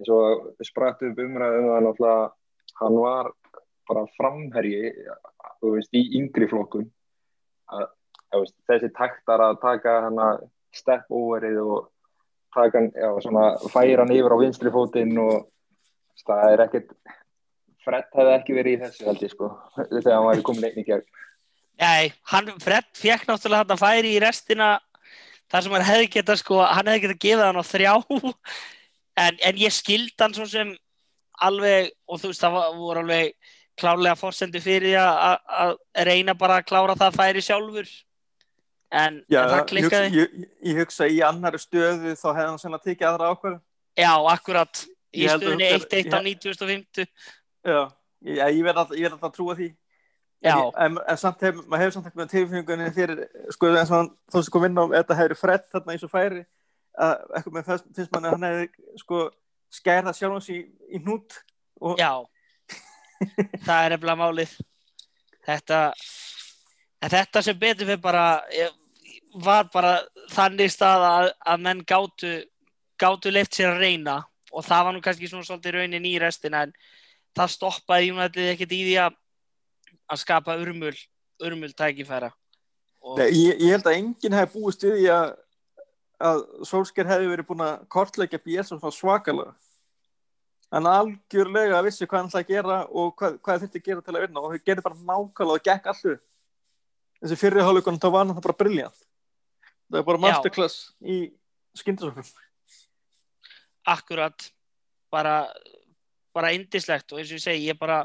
eins og sprættu upp umræðum, hann náttúrulega, hann var bara framherji, þú veist, í yngri flokkun. Að, veist, þessi taktar að taka hann að step overið og taka hann, já, svona, færa hann yfir á vinstri fótinn og það er ekkert, Fred hefði ekki verið í þessu held ég, sko, þegar hann væri komin einn í gegn. Nei, hann, Fred fekk náttúrulega þetta færi í restina þar sem hann hefði geta sko, hann hefði geta gefið hann á þrjá en, en ég skild hann svo sem alveg, og þú veist það voru alveg klárlega fórsendi fyrir að- að að reyna bara að klára það færi sjálfur en, já, en það ég, hugsa, klikkaði ég, ég hugsa í annari stöðu þá hefði hann sennilega tekið aðra ákveð Já, akkurat, í Ég stöðunni hugsa- 1-1 á ég- 9050 já, ég verð að, ég verð að trúa því. Já, en, en, samt hef, maður hefur samt ekki með tilfengunni fyrir, sko, eins og hann þú sem kom inn á, þetta hefur frett þarna eins og færi að eitthvað með fyrst, finnst manni að hann hefði, sko, skærða sjálfans í, í hnút og, já. Það er eftir málið. Þetta en þetta sem betur fyrir bara eh, var bara þannig stað að, að menn gátu gátu leift sér að reyna. Og það var nú kannski svona svolítið raunin í restina en það stoppaði United ekkert í því að að skapa urmul urmul tækifæra. Nei, ég, ég held að enginn hefði búist við því að að Solskjær hefði verið búin að kortleggja Bielsa svona svakalega. En algjörlega vissi hvað hann ætlaði að gera og hvað, hvað þetta gera til að vinna og þau gerði bara nákvæmlega og gekk allu þessi fyrri hálfleikunum þá var hann það bara briljant það er bara Já. masterclass í skyndisöfnum akkurat. Bara, bara indislegt og eins og ég segi, ég bara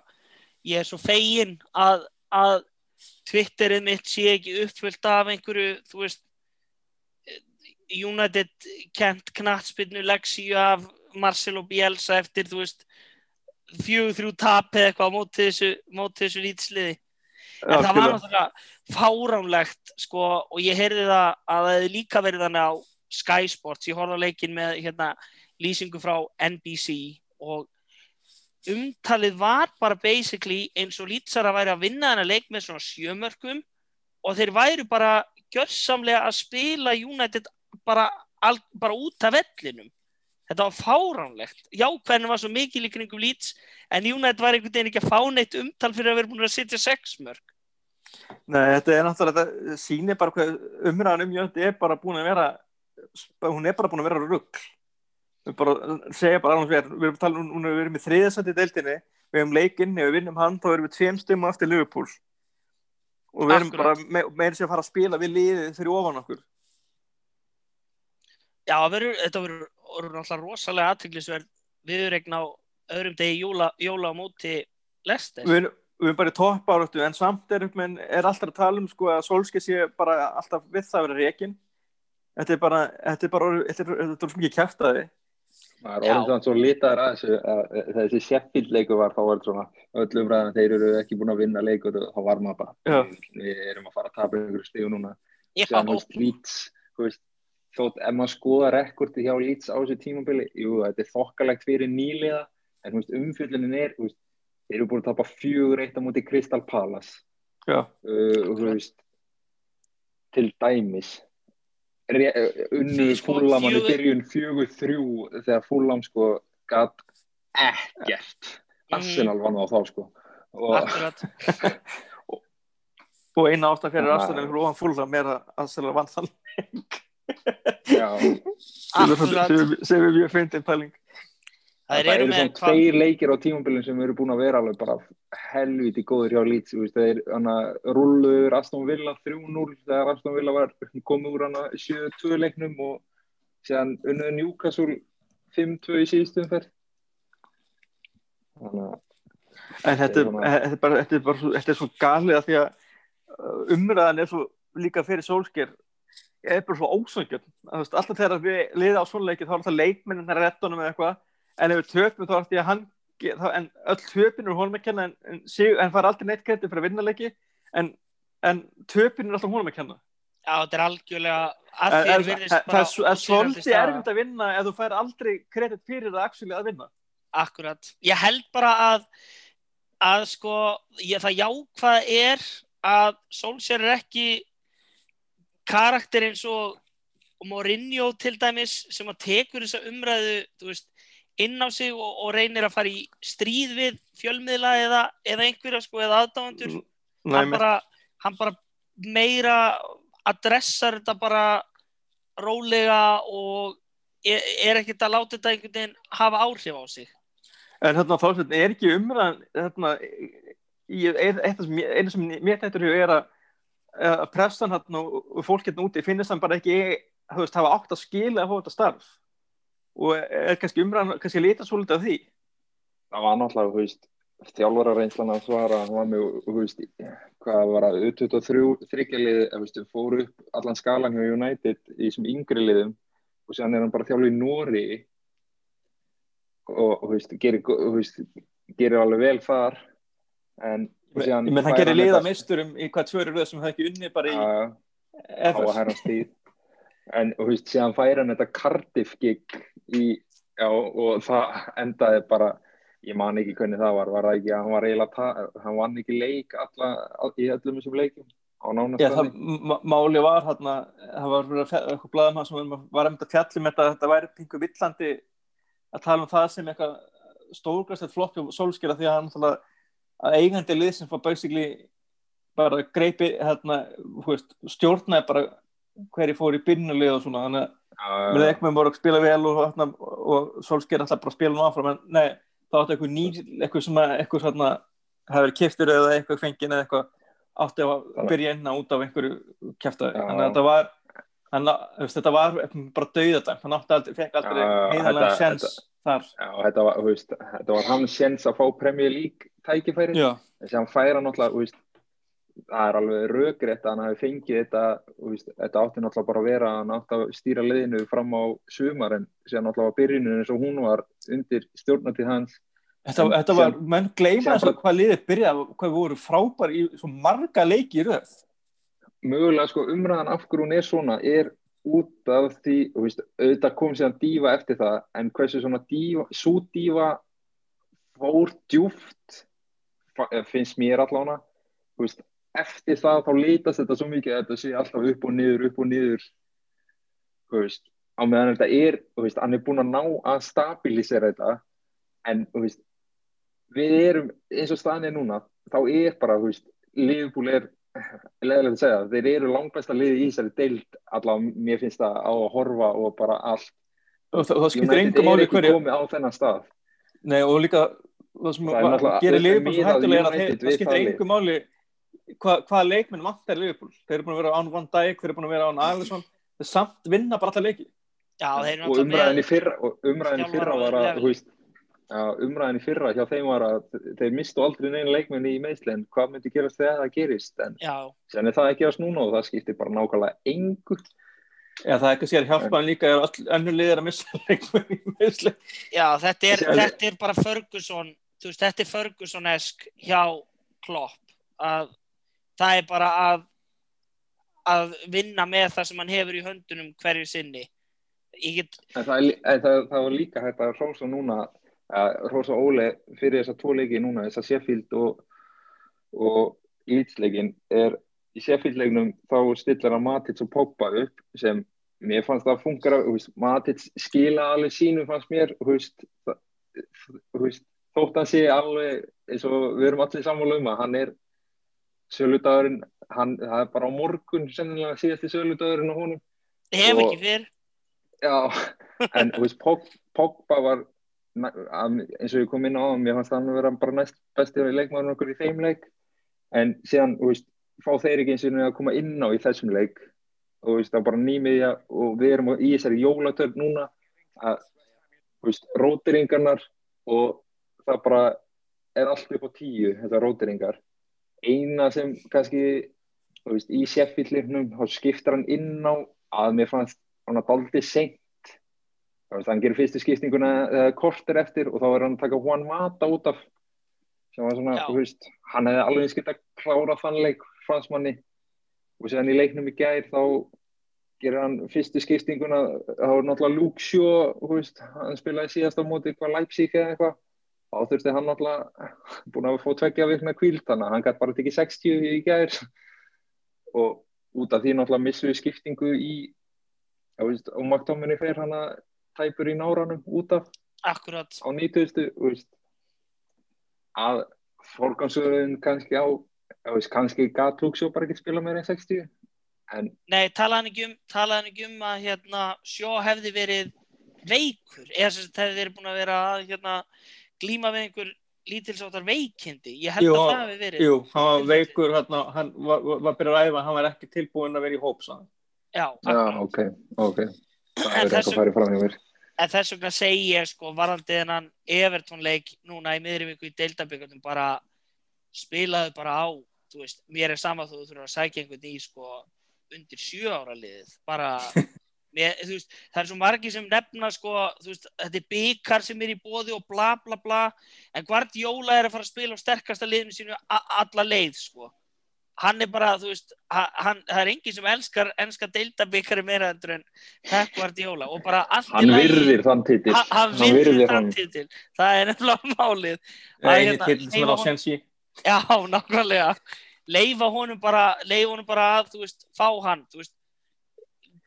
ég er svo fegin að, að Twitterið mitt sé ekki uppfullt af einhverju, þú veist United kent knattspinnu leksíu af Marcelo Bielsa eftir, þú veist fjögur þrjú tap eða eitthvað á móti þessu, móti þessu lýtsliði en það var náttúrulega fáránlegt sko, og ég heyrði það að það hefði líka verið þannig á Sky Sports, ég horfði á leikin með hérna, lýsingu frá NBC og umtalið var bara basically eins og lýtsar að væri að vinna þennan leik með svona sjömörkum og þeir væru bara gjörsamlega að spila United bara, al, bara út af vellinum. Þetta var fáránlegt. Já, hvernig var svo mikil í kringum lýts en United var einhvern veginn ekki að fá neitt umtal fyrir að vera búin að setja sex mörg Nei, þetta er náttúrulega, þetta sýnir bara hvað umræðan um Jöndi er bara búin að vera hún er bara búin að vera rugg við bara segja bara alveg við erum talað um, hún hefur verið með þriðasætti deildinni við hefum leikinn, ef við vinnum hann þá erum við tveim stumma eftir Liverpool. Og við erum bara me meira sér að fara að spila við liðið fyrir ofan okkur. Já, verður, þetta verður náttúrulega rosalega aðteglisverð viðregn á öðrum degi jóla, jóla á móti Lester. við erum, við erum bara í topp áratu en samt er, menn, er alltaf að tala um sko, að Solskjaer sé bara alltaf við það að vera reikin þetta er bara þetta er bara, þetta er, þetta er mikið kæftæði Það er Já. orðin svona svo litaður að þessu að þessi Sheffield leikur var þá var þetta svona öllum ræðan þeir eru ekki búin að vinna leikur og þá var maður bara við erum að fara að tapa einhverju stíu núna. Já, sem þú veist Leeds þótt ef maður skoða rekordi hjá Leeds á þessu tímabili jú, þetta er þokkalegt fyrir nýliða en umfjöllunin er þú veist, þeir eru búin að tapa fjögur eitt á móti Crystal Palace. Já, uh, og þú veist til dæmis uh, sko, fúlam hann í byrjun fjögur þrjú þegar fúlam sko gatt ekkert. Arsenal vann á þá sko. Og akkurat. [LAUGHS] og eina ástæð fyrir Já. afstæðan fyrir ofan fúlra meira að selja vann þann já, sem er mjög fyndin pæling Það það eru svona tveir leikir á tímambilin sem eru búin að vera alveg bara helviti góður hjá Leeds þeir hana, rulluður Aston Villa 3-0 þegar Aston Villa var komið úr hana 7-2 leiknum og síðan unnuðu Newcastle 5-2 í síðustum að En þetta er, Svona- þetta er bara, þetta er bara svo, þetta er svo galið að því að uh, umræðan er svo líka fyrir sólsker er bara svo ósöngjöld alltaf þegar við liða á svona leiki þá er alltaf leikmennin að rettunum eða eitthvað en ef við töpum þá er því að hann þá, en öll töpin er honum að kenna en, en, en fara aldrei neitt kredit fyrir að vinna leiki en, en töpin er alltaf honum að kenna. Já, þetta er algjörlega að þér virðist það bara er svo- er svolítið erfitt að vinna ef þú fær aldrei kredit fyrir það actually að vinna. Akkurat. Ég held bara að, að sko, ég, það jákvæða er að Solskjaer er ekki karakter eins og Mourinho til dæmis sem að tekur þessa umræðu þú veist, inn á sig og, og reynir að fara í stríð við fjölmiðla eða, eða einhverja sko eða aðdáðandur. Hann hann bara meira adressar þetta bara rólega og er, er ekkert að láta þetta einhvern veginn hafa áhrif á sig. En þarna þá er ekki umræðan eitt af sem, einu sem mér þetta er að, að pressan þarna og, fólk hérna úti finnist hann bara ekki veist, hafa átt að skila að þetta starf og er kannski umræðan kannski að lita svolítið af því? Það var náttúrulega, þú veist, þjálfara reynslan að svara, hann var með, þú veist, hvað var að, 23 þryggjaliði, þú veist, fóru upp allan skalan hjá United í þessum yngri liðum og séðan er hann bara þjálfur í Nóri og, þú veist, gerir, gerir alveg vel þar, en menn fær gerir liða mesturum í hvað tvöru röð sem það ekki unni bara í á að herra stíð en þú veist, síðan færi hann þetta Cardiff gig í, já, og það endaði bara ég man ekki hvernig það var, var það ekki hann var eiginlega, hann vann ekki leik alla, all, í öllum þessum leikum Já, það máli var það var eitthvað blaðum hann sem var þetta fjallum þetta, þetta væri pingu villandi að tala um það sem eitthvað stórgræst flott og sólskera því að hann að eigandi lið sem fór basically bara greipi hérna, stjórnaði bara hverju fór í byrnulið og svona þannig að með eitthvað voru að spila vel og, hérna, og sólskera alltaf bara að spila nú áfram en nei, þá áttu eitthvað ný eitthvað sem að eitthvað svona hafi verið kiftur eða eitthvað fengin eða eitthvað átti að byrja inn út af einhverju kæftaði, Já. þannig að þetta var hann, þetta var bara dauðadæmt hann átti aldrei, fekk aldrei heiðanlega þetta- sjens þar. Já, þetta var, veist, þetta var hans sjens að fá Premier League tækifæri. En sem hann færa náttúrulega, það er alveg rökrétt að hann hafi fengið þetta, veist, þetta átti náttúrulega bara að vera að hann átti að stýra liðinu fram á sumar en sem náttúrulega var byrjunin eins og hún var undir stjórnatíð hans. Þetta, þetta var, síðan- menn gleyma þess að hvað liðið byrjaði, hvað voru frábær í svo marga leiki í röð. Mögulega sko umræðan af hverju hún er svona er út af því, veist, auðvitað kom síðan dífa eftir það, en hversu svona dífa, svo dífa fór djúft finnst mér allána eftir það þá lítast þetta svo mikið að þetta sé alltaf upp og niður, upp og niður. Þú veist, á meðan þetta er, þú veist, hann er búin að ná að stabilisera þetta en, þú veist við erum, eins og staðan er núna þá er bara, þú veist, Liverpool er leðilegt að segja, þeir eru langbæsta liði í þessari deild, allavega mér finnst það á að horfa og bara allt. Og það, það skiptir engum ekki hverju komið á þennan stað. Nei, og líka það sem Það var- gerir Liverpool svo hættulega er að það skiptir engum máli hvað, hvað leikminn vantar Liverpool? Þeir eru búin að vera án Van Dijk, þeir eru búin að vera án Alisson. Þeir samt vinna bara alltaf leiki. Já, þeir eru og umræðin í fyrra, og umræðin í fyrra var að, veist Já, umræðin í fyrra hjá þeim var að þeir mistu aldrei neina leikmenni í meðsli en hvað myndi gerast þegar það gerist? En er það ekki að snúna og það skiptir bara nákvæmlega engu. Já, það er ekki að sér hjálpa en líka er öll önnur liðir að missa [LAUGHS] leikmenn í meðsli já þetta, er, þetta er bara Ferguson þú veist, þetta er Ferguson-esk hjá Klopp að það er bara að að vinna með það sem hann hefur í höndunum hverju sinni. Get, en það, en það, það var líka hægt að hrósa núna að hrósa Óle fyrir þessa tvo leiki núna þessa Sheffield og, og Leeds-leikin er í Sheffield-leiknum þá stillar hann Matits og Pogba upp sem mér fannst það funkar Matits skila alveg sínu fannst mér þú veist, þótt hann sé alveg eins og við erum allir sammála um að hann er söludagurinn hann, það er bara á morgun sennilega síðasti söludagurinn á honum. Hef ekki fyrr. Já, [LAUGHS] en þú veist, Pog, Pogba var eins og ég kom inn á hann, mér fannst hann að vera bara næst besti leikmaður okkur í þeim leik. En síðan, þú veist, fá þeir ekki eins og að koma inn á í þessum leik. Og þú veist, það er bara nýmiðja og við erum í þessari jólatörn núna að, þú veist, rótiringarnar og það bara er allt upp á tíu, þetta rótiringar eina sem kannski veist, í seffillirnum þá skiptar hann inn á að mér fannst hann að daldi seint. Þú veist, hann gerir fyrstu skiptinguna uh, korter eftir og þá er hann að taka Juan Mata út af sem var svona, þú veist hann hefði alveg skilt að klára þann leik fransmanni. Og séðan í leiknum í gær þá gerir hann fyrstu skiptinguna þá er náttúrulega Shaw þú veist, hann spilaði síðast á móti eitthvað Leipzig eða eitthvað þá þurfti hann náttúrulega búin að fá tveggja vikna kvíld þannig að hann gæti bara tekið 60 í gær. Og út af því náttúrulega missum við skiptingu í og McTominay fer hann að tæpur í náranum út af. Akkurat, á 90. þú veist, að forgansöðun kannski á veist, kannski gat Luxjó bara ekki spila meira en 60 en nei, talaði hann ekki um talaði hann ekki um að hérna sjó hefði verið veikur? Eða sem þetta hefði verið búin að vera að hérna, glíma við einhver lítilsáttar veikindi, ég held Jú, að það hefði verið Jú, hann var veikur, hérna, hann var, var, byrjað að æfa, hann var ekki tilbúin að vera í hóp, sagði hann. já, já, ok, ok. Það En er eitthvað farið fram hjá mér. en þess vegna segi ég sko varandi þennan Everton leik núna í miðri viku í deildabíkjum bara spilaðu bara á þú veist, mér er sama þú þurfur að sækja einhvern í sko undir sjö ára liðið. Bara [LAUGHS] mér, þú veist, það er svo margi sem nefna sko, þú veist, þetta er byggar sem er í bóði og bla bla bla en Guardiola er að fara að spila á sterkasta liðinu sínu alla leið sko. Hann er bara, þú veist, ha- hann, það er enginn sem elskar ennska deildabíkari meira endur en Pep Guardiola og bara allt í hann virðir þann titil. Hann, hann virðir þann titil. Það er nefnilega málið. Að Einu hérna, til sem er á sensi. já, nákvæmlega. Leifa honum bara, leifa honum bara að fá hann þú veist,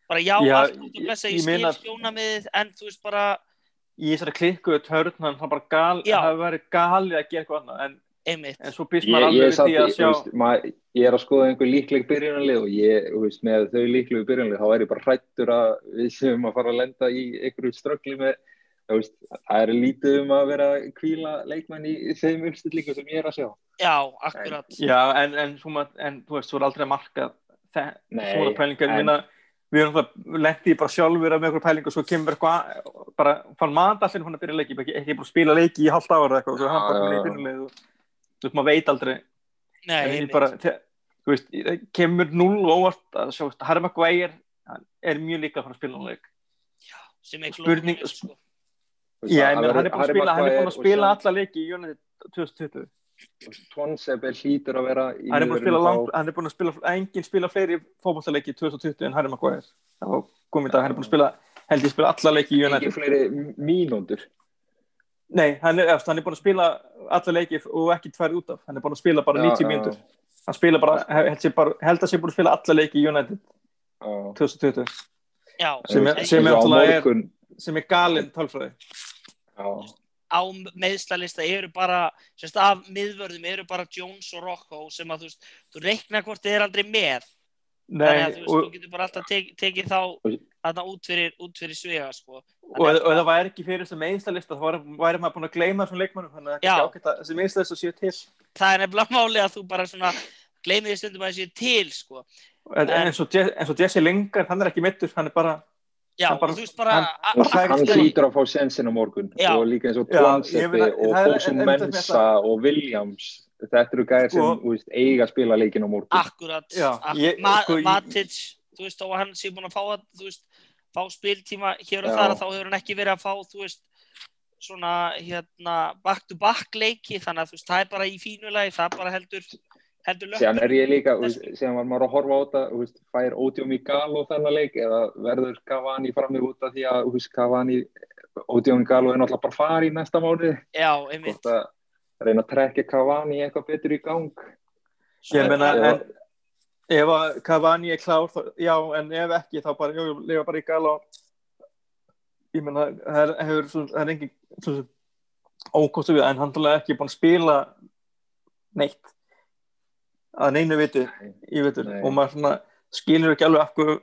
bara já, Já, allt blessa ég- ég skil sjónamiðið en þú veist bara, Í þessari klikkuðu törn, hann var bara gal, Já. það hefði verið galið að gera eitthvað annað, en, en svo býst maður alveg við því að sjá, veist, mað, ég er að skoða einhver líkleg byrjunarlið og ég, þú veist, með þau líklegu byrjunarlið þá er ég bara hrættur að við séum að fara að lenda í einhverju ströggli með þú veist, það er lítið um að vera kvíla leikmenn í þeim uppstillingum sem ég er að sjá. Já, akkurat. Já, en, en, maður, en þú veist, þú er aldrei að marka það, Nei, svona pælingar, en- en... minna, við erum það lendið bara sjálfur með einhver pæling og svo kemur eitthvað, bara fann maður hún að byrja leiki, ekki, ekki bara spila leiki í halvt ára eitthvað, og svo hann bara Já, já, já. byrjuleið og þú veist, maður veit aldrei Nei, ég einmitt. bara, þe- þú veist, kemur null óvart að sjá, Maguire hann er mjög líka að fara að spila um leik sem er spurning- sko. Já, ég hann er búin að spila, hann er búin að spila alla leiki í United 2020 Twanseb er hlýtur að vera í hann er langt, hann er búin að spila enginn spila fleiri fótballtaleiki í 2020 en Harry Maguire. Það var komið í dag, hann er búin að spila held ég spila alla leiki í þá- ekki United fleiri mínúndur nei, hann er, eftir, hann er búin að spila alla leiki og ekki tvær út af, hann er búin að spila bara Já, 90 já. mínútur. Hann spila bara, held, sé bara, held að sé búin að spila alla leiki í United Já. 2020 já, Sem er- er er- er galinn tölfræði. Já. Á meðslalista eru bara sérst, af miðvörðum eru bara Jones og Rocco sem að þú veist, þú reikna hvort þið er aldrei með þannig nei, að þú veist, og, þú getur bara alltaf tek, tekið þá þarna út fyrir, fyrir svega sko. og, Þannig ef það væri ekki fyrir þess að meðslalista þá væri, maður búin að gleyma þessum leikmannum þannig að það er kannski ágætt að þessi meðslalista séu til það er nefnilega máli að þú bara svona gleymið því stundum að það sé til sko. en, En- Je- eins og Jesse Lingard, hann er ekki mittur hann er bara, já, bara- og þú veist bara hann- Og Og er hlýtur að fá sensin á morgun Já. og líka eins og meina, og er- en- Mensa og Williams þetta eru gæðir sem Sko- þú veist, eiga að spila leikin á morgun. Akkurat, ak ég- Ma sko, Matic þú veist, að hann sé búin að fá veist, fá spiltíma hér og þar þá hefur hann ekki verið að fá, þú veist svona, hérna back to back leiki, þannig að þú veist, það er bara í fínulegi, það bara heldur síðan er ég líka, síðan var maður að horfa á þetta fær Ódjó Migalo þennan leik eða verður Cavani frammi út af því að Cavani, Ódjó Migalo er náttúrulega bara fari í næsta mánuði. Já, einmitt, hvort að reyna að trekja Cavani eitthvað betur í gang. Ég Já. en, ef að Cavani er klár þá, já, en ef ekki þá bara, jú, lifa bara í gala ég meina, það hefur, svo, það er engin ókostu við, en hann er ekki búin að spila neitt að neinu viti í vitur Nei. og maður svona skilur ekki alveg af hverju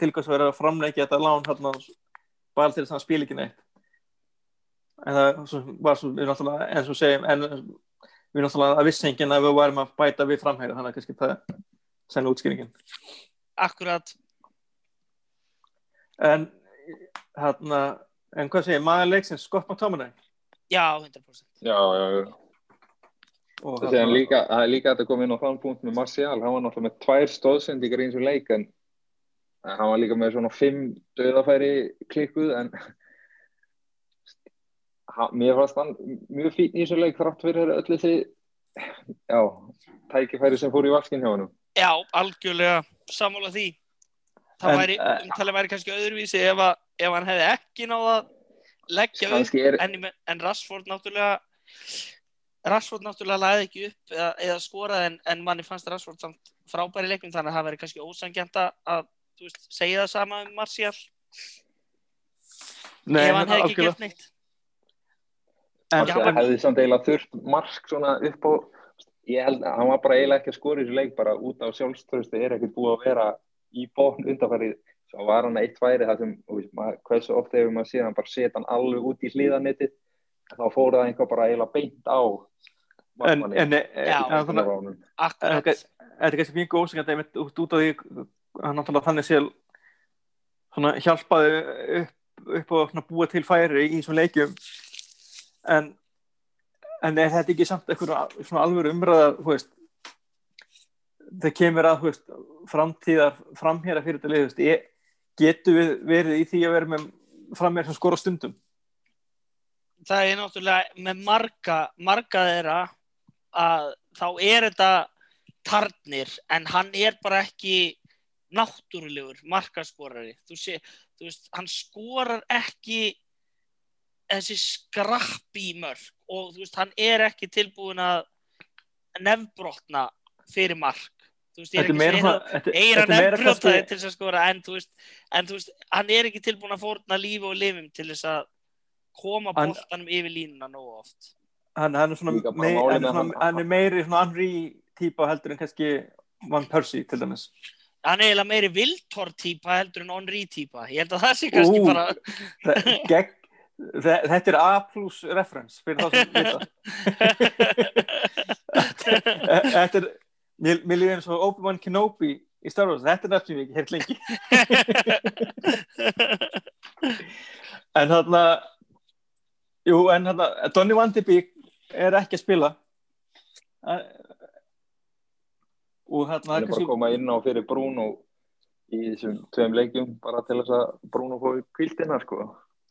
til hvers verður að framleikja þetta lán hérna, bara til þess að spila ekki neitt. En það svo, var svo, við náttúrulega, eins og segjum en við náttúrulega að vissi enginn að við varum að bæta við framhæri, þannig að kannski það sennilega útskýringin. Akkurat, en hérna, en hvað segir, maður leiksins? Scott McTominay já, 100%. Já, já, já. Það er líka, það er líka hægt að koma inn á þann punkt með Martial, hann var náttúrulega með tvær stóðsendingar í eins og leik en hann var líka með svona fimm döðafæri klikkuð en hann, mér fannst hann mjög fín í þessu leik þrátt fyrir öll þessi já, tækifæri sem fór í vaskin hjá hann Já, algjörlega sammála því. Það En, væri, eh, umtalið væri kannski öðruvísi ef, að, ef hann hefði ekki náða að leggja upp, er, en, en Rashford náttúrulega Rashford náttúrulega laði ekki upp eða, eða skoraði en, en manni fannst Rashford samt frábæri leikum þannig að það væri kannski ósangjant að að, þú veist, segja það sama um Martial. Nei, ef hann hefði ekki gert neitt. en, það hefði samt eiginlega þurft mark svona upp á ég held að hann var bara eiginlega ekki að skora í þessu leik bara út á sjálfströðstu er ekkert búið að vera í bókn undanfærið svo var hann eitt væri það sem þú veist, maður, hversu oft hefur maður séð hann bara setja hann alveg út í hliðanetti þá fór það einhver bara eiginlega beint á en, en, en, en þannig að Akkurat, þetta er kannski mjög ósengand einmitt út, út af því að náttúrulega þannig svona hjálpaði upp, upp og svona búa til færi í þessum leikjum. En en er þetta ekki samt eitthvað svona alvöru umræða þú veist það kemur að þú veist framtíðar framhjara fyrir þetta lið getum við verið í því að vera með framhjara sem skora stundum það er náttúrulega með marga, marga þeirra að þá er þetta tarnir en hann er bara ekki náttúrulegur markaskorari þú, sé, þú veist, hann skorar ekki þessi skrappi mörg og þú veist, hann er ekki tilbúin að nefnbrotna fyrir mark. Þú veist, ég er ekki að nefnbrjótaði kannski- til þess að skora en þú veist, hann er ekki tilbúin að fórna lífi og lifum til þess að koma boltanum yfir línuna nógu oft. Hann, hann, er svona, mei, hann, er svona, hann- hann er meiri svona Henry típa heldur en kannski Van Persie til dæmis. Hann er eiginlega meiri Viltor típa heldur en Henry típa. Ég held að það sé kannski Ú. bara gegn, þe- þetta er A plus reference fyrir þá sem vita. [LAUGHS] E- þetta er mér, líður eins og Obi-Wan Kenobi í Star Wars, þetta er ég ekki heyrt lengi. [LAUGHS] En þarna jú, en þarna Donny Van de Beek er ekki að spila og þarna hann er bara að koma inn á fyrir Bruno í þessum tveim leikjum bara til þess að Bruno fóði kvíldina sko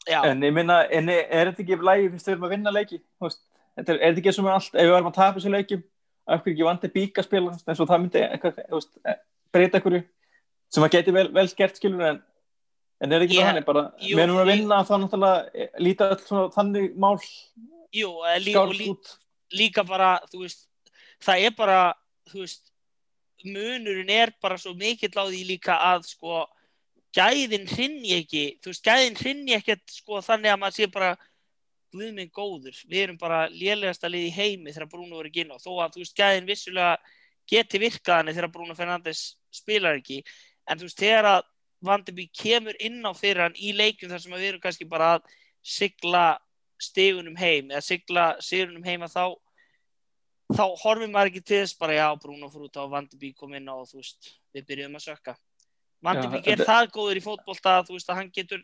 já, En ég minna, en er, er þetta ekki lægi fyrst við erum að vinna leiki? þú veist? Þetta er, er þetta ekki sem er allt, ef við erum að tapa þessu leikjum, af hverju ekki vandi bík að spila, eins og það myndi eitthvað, breyta einhverju sem að geti vel, vel skert skilur en, en er ekki yeah. þannig bara, jú, við erum að vinna þá náttúrulega eh, líta öll svona þannig mál jú, lí, lí, líka bara veist, það er bara veist, munurinn er bara svo mikill á því líka að sko, gæðin hrinni ekki þú veist, gæðin hrinni ekkert sko þannig að maður sé bara Guð minn góður, við erum bara lélegasta lið í heimi þegar Bruno er ekki inn á þó að þú veist, gæðin vissulega geti virkað hann þegar Bruno Fernandes spilar ekki en þú veist, þegar að Vandeby kemur inn á fyrir hann í leikjum þar sem að við erum kannski bara að sigla stegunum heim eða sigla sigurunum heima þá þá horfum maður ekki til þess bara já, Bruno fór út á Vandeby kom inn á og þú veist, við byrjum að sökka. Vandeby Já, er þetta- það góður í fótbolta að þú veist að hann getur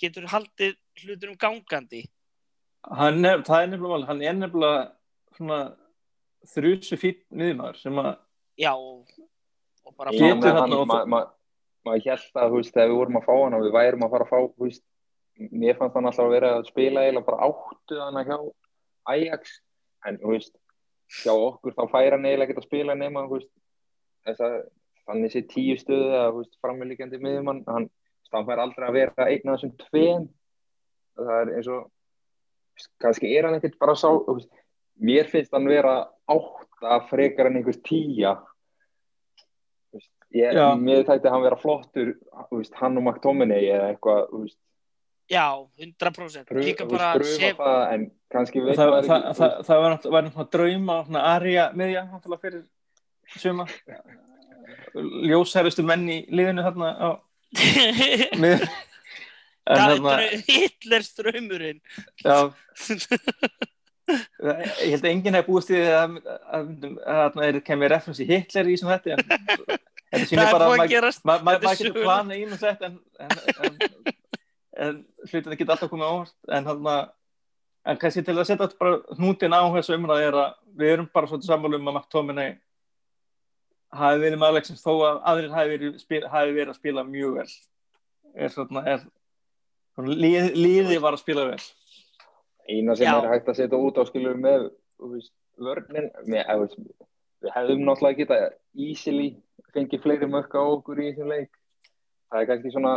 getur haldið hlutunum gangandi. Hann er, það er nefnilega hann er nefnilega svona þrjusu fýtt niðurmaður sem að já, og, og bara Getur hann, og- ma- maður held að, veist, þegar við vorum að fá hann og við værum að fara að fá, veist, mér fannst hann alltaf að vera að spila eiginlega bara áttu hann hjá Ajax, en, veist, hjá okkur þá fær hann eiginlega ekki að spila nema, að þannig sé tíu stöðu eða, þú veist, frammelikandi miðjumann, hann, hann fær aldrei að vera einn af þessum tveim, það er eins og, kannski er hann ekkert bara sá, mér finnst hann vera átta frekar en einhver tíja, Ég, mér þætti hann vera flottur þú veist, hann og McTominay eða eitthvað þú veist, já, 100% pröf, líka bara sem, það en kannski veit það, það, það, það var náttúrulega drauma svona arja miðja náttúrulega fyrir suma. Ljósærustu menn í liðinu þarna á [LAUGHS] er Hitler strömmurinn. já, [LAUGHS] ég held að enginn hef búist við að, að, að, að það kemur referens í Hitler í þessum þetta en þetta sýnir er bara að að Þetta maður getur planað í og sett en, en, en, en hlutin geta alltaf komið óvart en hann en kannski til að setja bara hnútin á þessu umræði er að við erum bara svolítið sammálu um að McTominay hafi verið maður sem þó að aðrir hafi verið, hafi verið að spila mjög vel. Er svona er, svona, liði var að spila vel eina sem Já. er hægt að setja út á skilur með veist, vörnin. Með, eða, veist, við hefðum náttúrulega geta easily fengið fleiri mörk á okkur í þessum leik. Það er kannski svona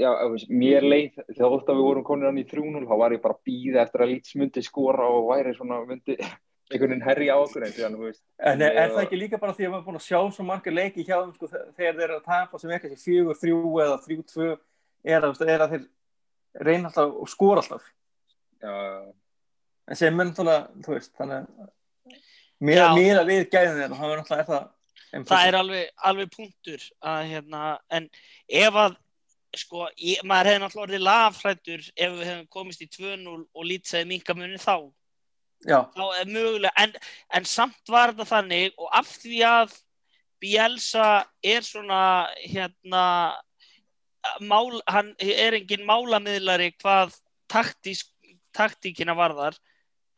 já, eða, veist, mér leið þegar ótt að við vorum konin hann í 3-0 þá var ég bara að býða eftir að Leeds myndi skora og væri svona myndi [LAUGHS] einhvern veginn herri á okkur en þú veist. En er, er það ekki líka bara því að maður er búin að sjá svo marga leiki hjá þeim sko, þegar þeir eru að tapa sem er kannski fjögur, þrjú eða þrjú, tvö er að, er að þeir reyna alltaf og skora alltaf. Já, en sem er náttúrulega, þú veist þannig að mér, að við gæðum og það er náttúrulega er það það er alveg, alveg punktur að hérna, en ef að sko, ég, maður hefði náttúrulega orðið lafrættur ef við hefum komist í 2-0 og lítsaði minkamunni þá. Já, þá er mögulega, en, en samt var þetta þannig og af því að Bielsa er svona hérna mál, hann er engin málamiðlari hvað taktísk, taktíkina varðar.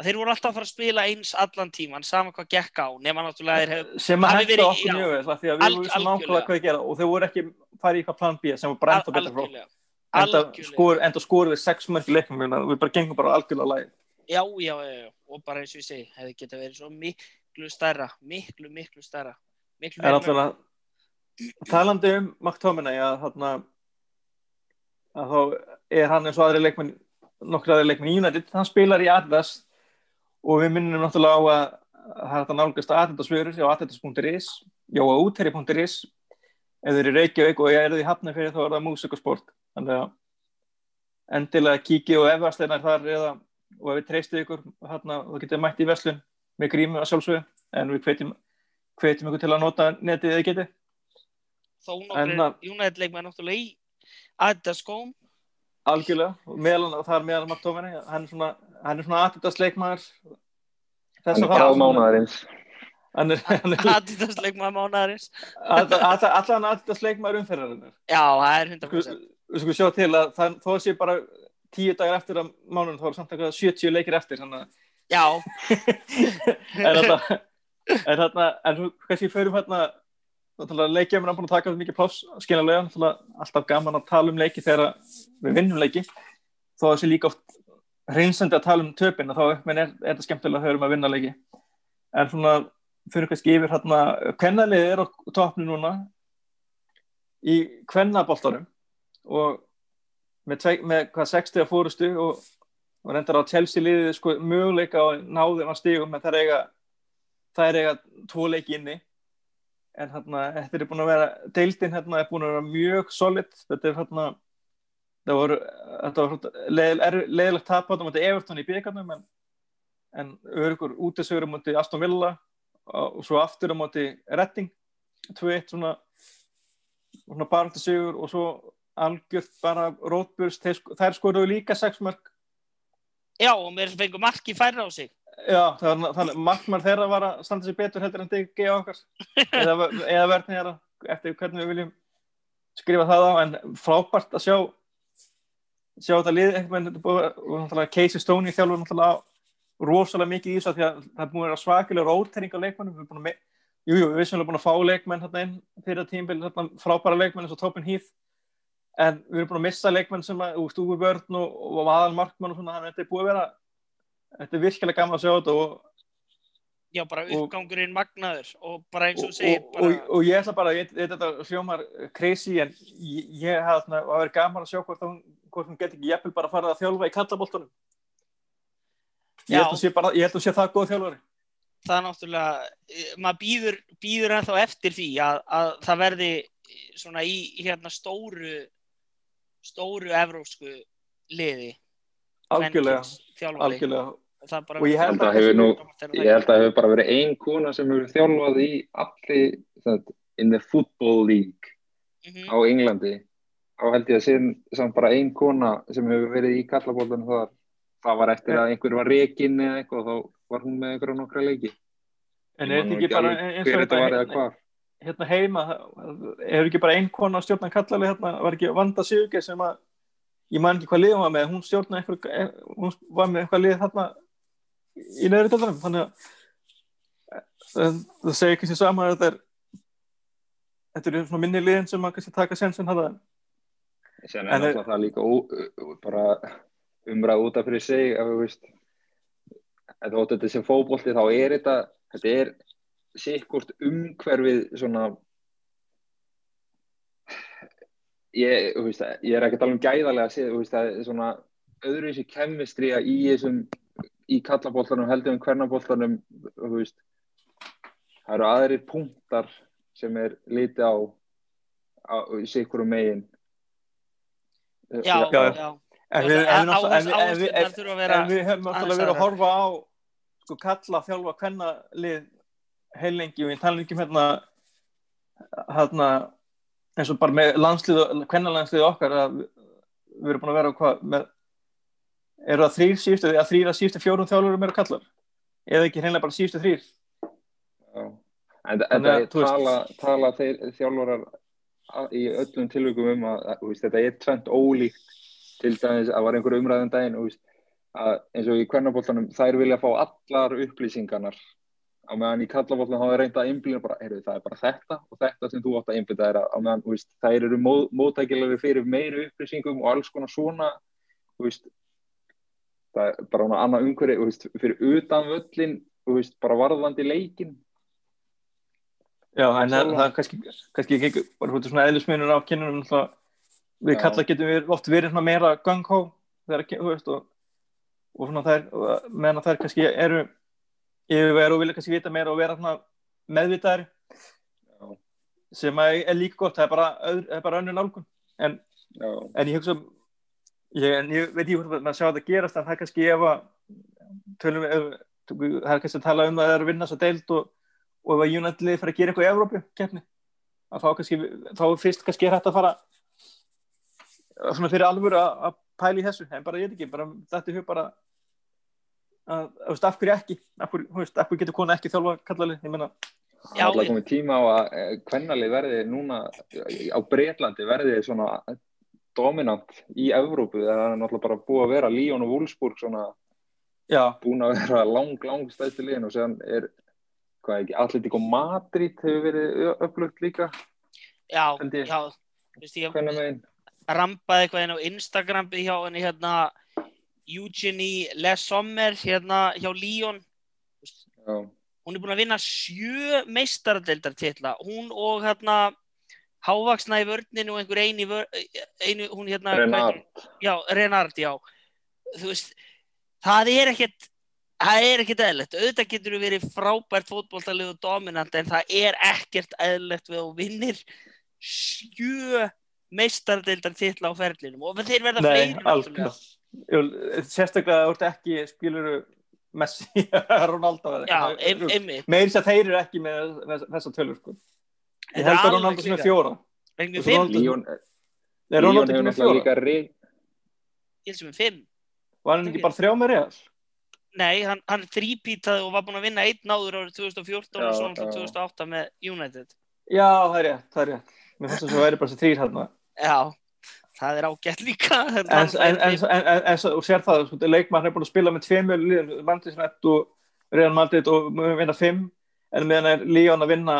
Þeir voru alltaf að fara að spila eins allan tíman sama hvað gekk á, nema náttúrulega þeir hef, sem að verið- okkur mjög vel því að við vorum svo algjörlega. nákvæmlega hvað að gera og þau voru ekki farið í eitthvað plan B sem var bara enda betra frá enda algjörlega. skor, enda skorum við sex mörg í leiknum við bara gengum bara algjörlega læg já, já, já, já, og bara eins og ég segi hefði geta verið svo miklu stærra miklu, miklu stærra miklu En meira alltaf talandi um McTominay að þarna að þá er hann eins og aðri leikmenn nokkur aðri leikmenn í United, hann spilar í Adidas og við minnum náttúrulega á að það er þetta nálgast Adidas-vörur á adidas.is, já á útherri.is ef þeir eru Reykjavík og ég er því hafnað fyrir þá er það músik og sport þannig að endilega kíkið og efasteinar þar eða og ef við treystið ykkur þarna, þá getið þið mætt í veslun með grímu að sjálfsögðu en við hvetjum, hvetjum ykkur til að nota netið eða En nokkur það- United leikmenn náttúrulega í Adidas skóm algjörlega meðal, það er meðal McTominay hann er svona, hann er svona Adidas leikmaður hann þess er er, hann er Adidas leikmenn mánaðarins allan Adidas leikmaður umferðarinnar. Já, það er sko, 100% við sko sjá til að það, þó sé bara tíu dagar eftir að mánun þá er samt eitthvað 70 leikir eftir að já, [LAUGHS] en en þarna, en þú kannski förum hérna leikjum er búin að taka mikið pláss náttúrulega alltaf gaman að tala um leiki þegar við vinnum leiki þó að sé líka oft hreinsandi að tala um töpinn og þá er, er þetta skemmtilega að hörum að vinna leiki en svona fyrir kannski yfir hérna kvennalið er á toppnu núna í kvennaboltarum og með, tvei, með hvað 60 að fórustu og, og reyndar á Chelsea liðið sko möguleika á náðum að stígum en það er eiga það er eiga tvo leiki inni en hérna, þetta er búin að vera deildin hérna er búin að vera mjög solid. Þetta er hérna það voru, þetta var leðilegt leið, tap á þetta Everton í byggarnum en, en örugur útisögur á móti Aston Villa og svo aftur á móti Redding 2-1 svona, svona baráttu sigur og svo algjörð bara rótburst. Þær skoruðu líka 6 mörg já, og mér fengur marki færra á sig Já, þannig að markmann þeirra var að standa sér betur heldur en DG okkar. Eða, [LAUGHS] eða verðin þeirra eftir hvernig við viljum skrifa það á en frábært að sjá sjá þetta lið náttúrulega Casey Stoney þjálfur náttúrulega rosalega mikið í þessu því að það er búin að vera svakilega rótering á leikmannum við erum búin að Jú, jú, við erum búin að fá leikmenn hérna inn fyrir tímbil, frábæra leikmenn eins og Tobin Heath. En við erum búin að missa leikmenn sem að, úr Stúfi Börn og, og Aðal Markmann og svona, þannig að þetta er búin að vera þetta er virkilega gaman að sjá þetta og já, bara Og- uppgangurinn magnaður og bara eins og og, þú segir og, bara, og, og ég ætla bara, ég, ég, þetta hljómar crazy en ég, ég hef að vera gaman að sjá hvort hún, hún get ekki jæfnvel bara að fara að þjálfa í kallaboltunum ég held að að sé það góð þjálfari. Það er náttúrulega eh, maður býður, býður ennþá eftir því að, að það verði svona í hérna stóru stóru evrósku liði algjörlega, algjörlega Og ég held að hefur nú- Það Ég held að það hefur bara verið ein kona sem hefur þjálfað í allir sagt, in the football league Mhm. á Englandi. Þá held ég að síðan samt bara ein kona sem hefur verið í kallabólunum þar. Það var eftir að einhver var rekin eða eitthvað og þá var hún með einhverja nokkra leiki. En er þetta ekki bara eins og hver þetta var eða þetta hvað hérna heima, er ekki bara ein kona stjórna kallalið hérna, var ekki Vanda Sigurgeir sem að, ég man ekki hvað lið hún var með, hún stjórna eh, hún var með eitthvað lið þarna í neðri dælarum, þannig að það, það segir sér sama að þetta er þetta eru svona minni liðin sem að kannski taka sensin þetta, Sen En er er- náttúrulega það líka ó, bara umræð út af fyrir sig ef þú veist ef þú átt þetta sem fótbolti þá er þetta þetta er sikkurt umhverfið svona ég, veist, ég er ekki að tala um gæðarlega að það er svona öðruvísi kemistri í þessum í kallabóltanum heldur um hvernaboltanum þú veist. Það eru aðrir punktar sem er litið á, á sikkurum megin. Já, Já, já. en við, en, en, en, en, en höfum náttúrulega verið að horfa á sko kalla þjálfa hvenna lið heilengi og ég tala ekki um hérna hérna eins og bara með landslið hvenna landslið okkar að við, erum búin að vera hvað með eru það þrýr síðustu að síðustu fjórum þjálfurum eru kallar eða ekki hreinlega bara síðustu þrýr Já. En þetta er tala, tala þeir þjálfarar að- í öllum tilvægum um að, að veist, þetta er tvent ólíkt til dæmis að var einhver þú veist, að eins og í kvennabóltanum þær vilja fá allar upplýsingarnar. Á meðan í kallabóltanum hafa reynda að einblýna bara, heyrðu, það er bara þetta og þetta sem þú átt að einblýta er að. Á meðan þær eru móð, móttækilari fyrir meiri upplýsingum og alls konar svona veist það er bara hana annað umhverfi fyrir utan völlin veist, bara varðandi leikin Já, en það, það er kannski, kannski ekki bara hútið svona eðlismunur á kynunum við kalla getum við oft verið svona meira veist, og, og svona þær, meðan þær kannski eru yfirvegar og vilja kannski vita meira og vera svona meðvitaðari. Já. sem er líka gott, það er bara, bara önnur nálgun, en, en ég hugsa ég, en ég veit ekki hvort maður sjá þetta gerast, en það er kannski ef að tölum ef, það er kannski að tala um að það er að vinna svo deild og og ef að United liði fyrir að gera eitthvað í Evrópu keppni, að þá kannski þá er fyrst kannski er hægt að fara svona fyrir alvöru að að í þessu, en bara ég veit ekki bara þetta er hug bara að, þú veist, af hverju ekki? Af hverju, þú veist, af hverju getur kona ekki þjálfa kallalið, ég meina, það Já, er komið tíma á að eh, kvennalið verði núna á Breitlandi verði svona dominant í Evrópu það er náttúrulega bara búið að vera Líón og Wolfsburg svona já, búin að vera lang, lang stæðstu liðin og séðan er hvað ekki, Atletico Madrid hefur verið upplugt líka Já, ég. já, þú veist ég rampaði eitthvað inn á Instagram hjá henni hérna Eugenie Le Sommer hérna hjá Lyon. Já, hún er búin að vinna sjö meistaradeildartitla. Hún og hérna hávaksna í vörninu og einhver eini, einu hún hérna Renard. heitir- já, Renard, já. Þú veist, það er ekkert það er ekkert eðlilegt, auðvitað getur þú verið frábært fótboltalið og dominant en það er ekkert eðlilegt við að vinnir sjö meistaradeildartitla á ferlinum. Og þeir verða nei, fleiri algjörlega. Jú, sérstaklega þú ert ekki skiluru Messi, [LAUGHS] Ronaldo eða já, eitthvað. ein, einmitt meiri sér þeir eru ekki með þess- þessa tölur sko. Ég er held að Ronaldo sem er fjóra Og við fimm, Nei, Líón Ronaldo með náttúrulega fjóra ég held sem er fimm var hann ekki bara þrjá með real Nei, hann, hann þrípítaði og var búinn að vinna einn áður árið 2014 og Já, svo náttúrulega já. 2008 með United. Já, það er rétt, það er rétt. Mér finnst þess að það væri bara þessi þrýr hérna. Já, það er ágætt líka. [LAUGHS] En, en, en, en, en, en svo- og sér það, sko, leikmann er búin að spila með tveimur liðum, Manchester United og Real Madrid og mun vinna fimm, en meðan er Leon að vinna,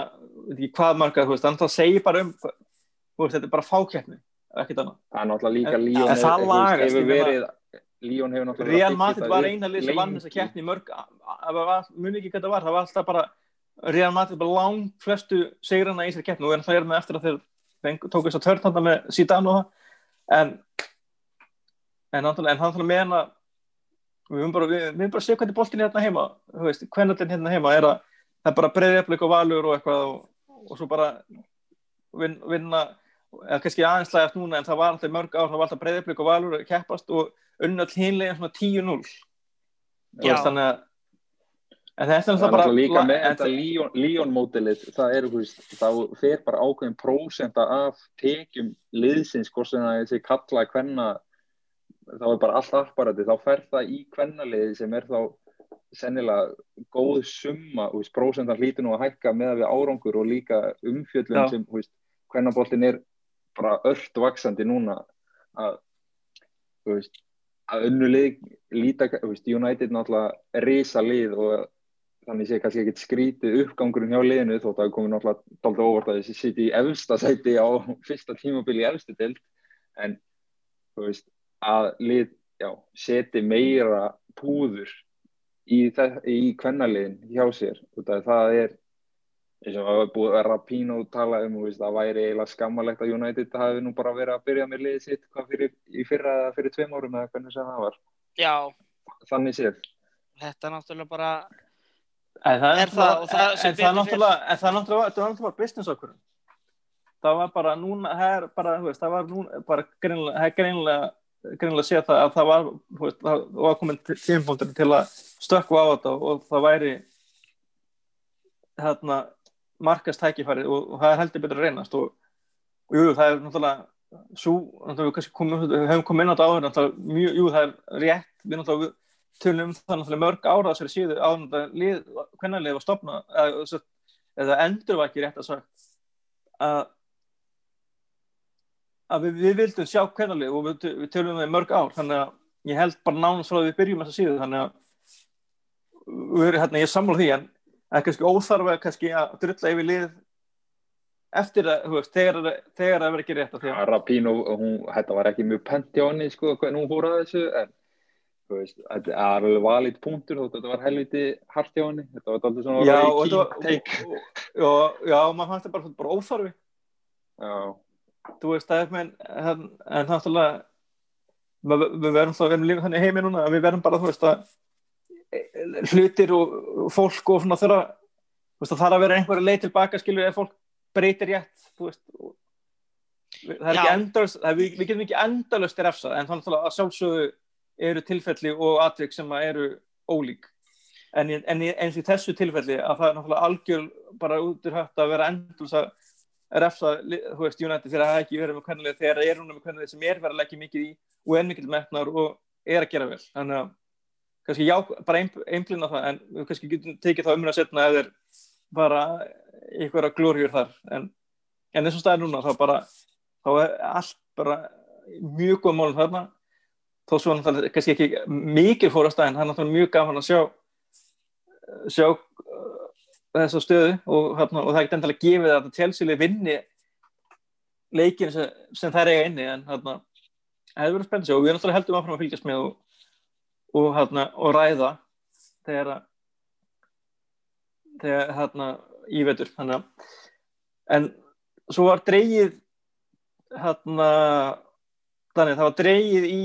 hvað marga, þú veist, að það segir bara um, veist, þetta er bara fákeppni, ekkert annað. það er náttúrulega líka En- Líón en það lagast, Líón hefur náttúrulega Real Madrid var eina lið sem vann mörg, að það var, muni ekki hvað það var, það var alltaf bara, Real Madrid bara langt flestu sigrana í þessari keppni og það er með eftir að þeir tóku þess að törn þarna með Zidane og það, en en náttúrulega, en meðan að við höfum bara, við, höfum bara segja hvernig boltin hérna heima, þú veist, hvernig hérna heima er að það er bara breiði eflik og valur og eitthvað og, og svo bara vin, vinna, eða kannski aðeins slæðast núna en það var alltaf mörg ár, það var alltaf breiði eflik og valur að keppast og unnöld hinlegin svona 10-0 Þú Já. veist, þannig að en þetta er náttúrulega bara líka með þetta Leon-mótilið, það er, þú veist, þá fer bara ákveðin prósenta af tekjum liðsins, hvort sem það er þessi kalla kvenna, þá er bara allt apparati, þá fer það í kvennaliði sem er þá sennilega góð summa, prósentan hlýtur nú að hækka með við árangur og líka umfjöllum Já. sem, veist, kvennaboltin er bara ört vaksandi núna að, veist, að önnu lið líta, veist, United náttúrulega risa lið og þannig sé kannski ekkert skrítið uppgangurinn hjá liðinu þótt að það komi náttúrulega dálítið óvart að þessi siti í efsta sæti á [LAUGHS] fyrsta tímabili í efstu dild en veist að lið já, seti meira púður í, í kvennaliðin hjá sér það er eins og að búið að Rapino tala um þú veist, það væri eiginlega skammalegt að United hafi nú bara verið að byrja með liðið sitt hvað fyrir, í fyrra eða fyrir tveim árum eða hvernig sem það var. Já, þannig séð. Þetta er náttúrulega bara En það Er það- og það það er náttúrulega, það er þetta var náttúrulega business okkur. Það var bara núna, það er bara, þú veist, það var núna, bara greinilega, það að sé það að það var, veist, það var komin tímpunktur til að stökkva á þetta og það væri, hérna, markast tækifæri og, og það er heldur betur að reynast og, og jú, það er náttúrulega, svo, náttúrulega, við komum, við höfum komið inn á þetta áður, náttúrulega, mjög, jú, það er rétt, við náttúrulega, tölum um það náttúrulega mörg ára þessari síðu lið, hvernig lið var stopnað eða, eða endur var ekki rétt að sagt að að við, við vildum sjá hvernig lið og við, við tölum um það í mörg ár þannig að ég held bara nánast frá að við byrjum þessa síðu þannig að við erum hérna, ég sammála því en kannski óþarfa kannski að drulla yfir lið eftir að, þú veist, þegar, þegar það verður ekki rétt að Rapino, hún, þetta var ekki mjög pent hjá henni, sko, hvernig hún fór að þessu, en, þú veist, þetta er alveg valið punktur, að þetta var helviti hart hjá henni, þetta var alltaf svona já, og þetta og, og, já, maður fannst það bara, bara óþarfi. Já, þú veist, það er með en, en náttúrulega við, við verðum þá, við verðum líka þannig í heimi núna að við verðum bara, þú veist, að hlutir og fólk og svona veist, það þarf að vera einhverja leið tilbaka, skilur, ef fólk breytir rétt, þú veist það er ekki Já. endalust, það, við, við getum ekki endalust refsa, en þannig að sjálfsögðu eru tilfelli og atvik sem að eru ólík en, í- en í- eins í þessu tilfelli að það er náttúrulega algjör bara út úr hægt að vera endalust að refsa, þú veist, United fyrir að ekki verið með hvernig þegar er hún með hvernig sem er verið að leggja mikið í og er mikið metnar og er að gera vel. Þannig að kannski já, bara ein, einblina það en kannski getum tekið það umræða setna þeir bara einhverja glóriur þar. En, en eins og staðir núna þá bara þá er allt bara mjög góð málum þarna. Þó svo kannski ekki mikið fórast en það er náttúrulega mjög gaman að sjá sjá þessa stöðu og, og það er ekki endilega gefið að tjálsýli vinni leikin sem, sem þær eiga inni en það hefur verið spennandi og við náttúrulega heldum áfram að fylgjast með og, og, hérna, og ræða þegar þegar hérna í vetur. Þannig en svo var dreigið hérna þannig það var dreigið í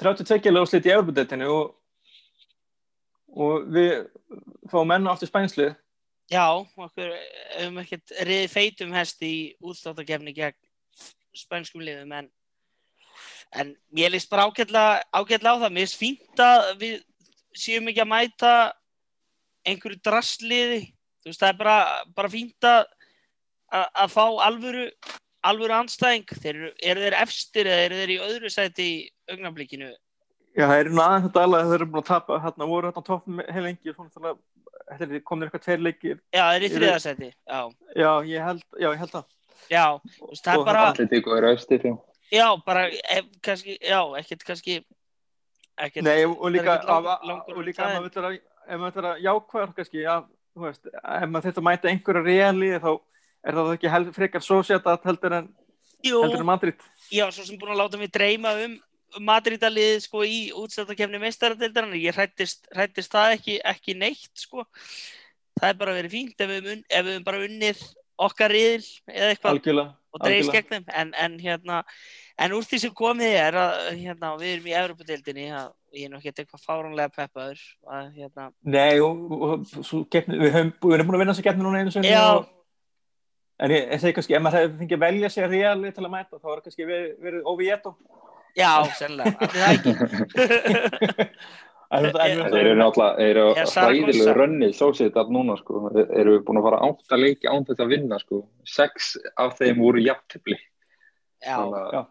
32 lögslit í Európa-deltinu og, og við fáum menna aftur spænslið Já, okkur hefum ekkert riðið feitum hest í útstáttakefni gegn spænskum liðum en, en mér líst bara ágætlega á það. Mér líst fínt að við séum ekki að mæta einhverju drastliði. Þú veist, það er bara, bara fínt að, að, fá alvöru, alvöru anstæðing. Eru þeir efstir eða eru þeir í öðru sæti í augnablikinu? Já, það er nú aðeins að dala þeir eru búin að tapa, hérna voru hérna toppum heil að þetta er komin eitthvað tveir leikir. Já, þeir eru í Eru- þriða sæti. Já, já, ég held, já, ég held það. Já, þú veist, það er bara... Er östir, já. Bara, ef, kannski, já, ekkert kannski, ekkert, Nei, og líka, og líka ef það maður maður vill vera jákvæður kannski, já, þú veist, ef maður þetta mæta einhverja reali þá er það ekki held, frekar svo sett heldur en, jú, heldur en Madrid. Já, svo sem búin að láta mig dreyma um Madridalið, sko, í útstöðakefni meistaradildarinn, ég hrættist, hrættist það ekki, ekki neitt, sko, það er bara verið fínt ef við, höfum bara unnið okkar riðil eða eitthvað og algjörlega. gegn þeim, en, en hérna, en úr því sem komið er að, hérna, við erum í Evropadeildinni, að ég er nú ekki eitthvað fáránlega peppaður, að, hérna, Nei, og, og, og svo keppni, við, höfum, við erum búin að vinna þessi keppni núna einu já, og, en ég, ég segi kannski, ef maður hefði fengið að velja sér reali til að mæta, þá var kannski verið, verið Oviedo já, sennilega, [LAUGHS] allir það [LAUGHS] ekki. Þeir eru náttúrulega, hræðilegu rönnið sósið núna sko, þeir eru búin að fara átt að leiki án þess að vinna sko, sex af þeim voru jafntefli, Já, Já.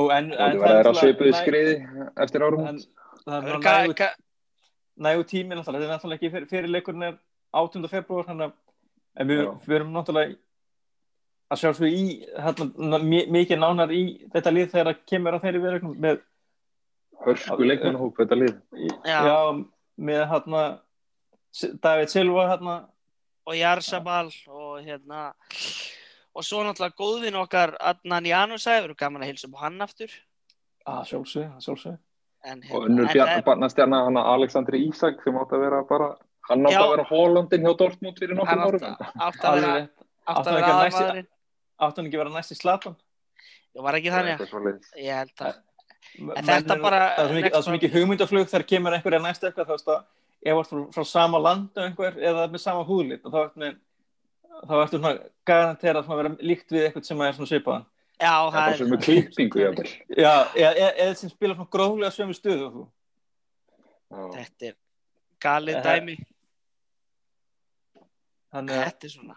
og en, það en verður að næ- skriði eftir árum. en það er nægu tími náttúrulega, þetta er náttúrulega ekki fyrir, fyrir leikurinn er 8. februar þannig að við, Já. við erum náttúrulega að sjálfsög í hérna, mi- mikið nánar í þetta lið þegar það kemur á þeirri viðregnum með, Hörsku leikmannahóp þetta lið. já. Já. með hérna David Silva hérna og Jarsabal og hérna og svo náttúrulega góðvinn okkar Adnan Janusæ, verður gaman að hilsa upp á hann aftur að sjálfsög, að sjálfsög en, Og önnur en það- barnastjarna, hann Aleksandri Ísak sem átt að vera bara, hann átt Já. að vera Hólandin hjá Dortmund fyrir átt árum. að- átt að vera að að aðmaðurinn átti hann ekki að vera næst í slatan ég var ekki þannig, ég held að þetta bara- það er svo mikið, það svo mikið hugmyndaflug þegar kemur einhver að næst eitthvað þá veist að þú ert frá, frá sama landu einhver eða með sama húðlit og þá ertu með þá ertu svona garanterað að vera líkt við eitthvað sem er svona svipaðan já, Það er klippingu, jáfnvel. Já, eða, sem spila svona gróðlega sömu stöðu og þú. Já. þetta er galið dæmi. Þannig að þetta er svona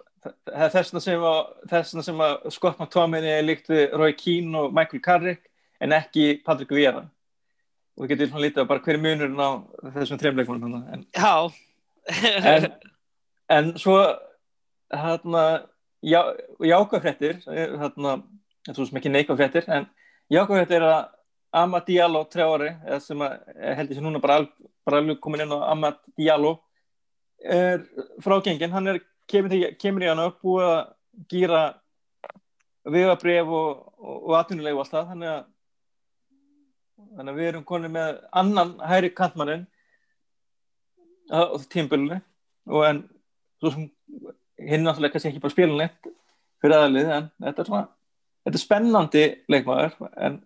þessna sem að, þessna sem að Scott McTominay líkt við Roy Keane og Michael Carrick en ekki Patrick Vieira. Og getum svona lítið að bara hver er munurinn á þessum þreimleikunum þannig. En, en, en svo hérna já, jákvæðfréttir hérna, er svo sem ekki neikvæðfréttir en jákvæðfréttir er að Amad Diallo trjáari, eða sem að held ég sem núna bara alveg komin inn á Amad Diallo er frágengin, hann er kemur, til, kemur í hann upp búið að gýra vegabref og, og, og atvinnulegu og allt það þannig að þannig að við erum konið með annan hæri kantmannin á tímbölinu og en hinn náttúrulega kannski ekki bara spila neitt fyrir aðalið en þetta er svona þetta er spennandi leikmaður en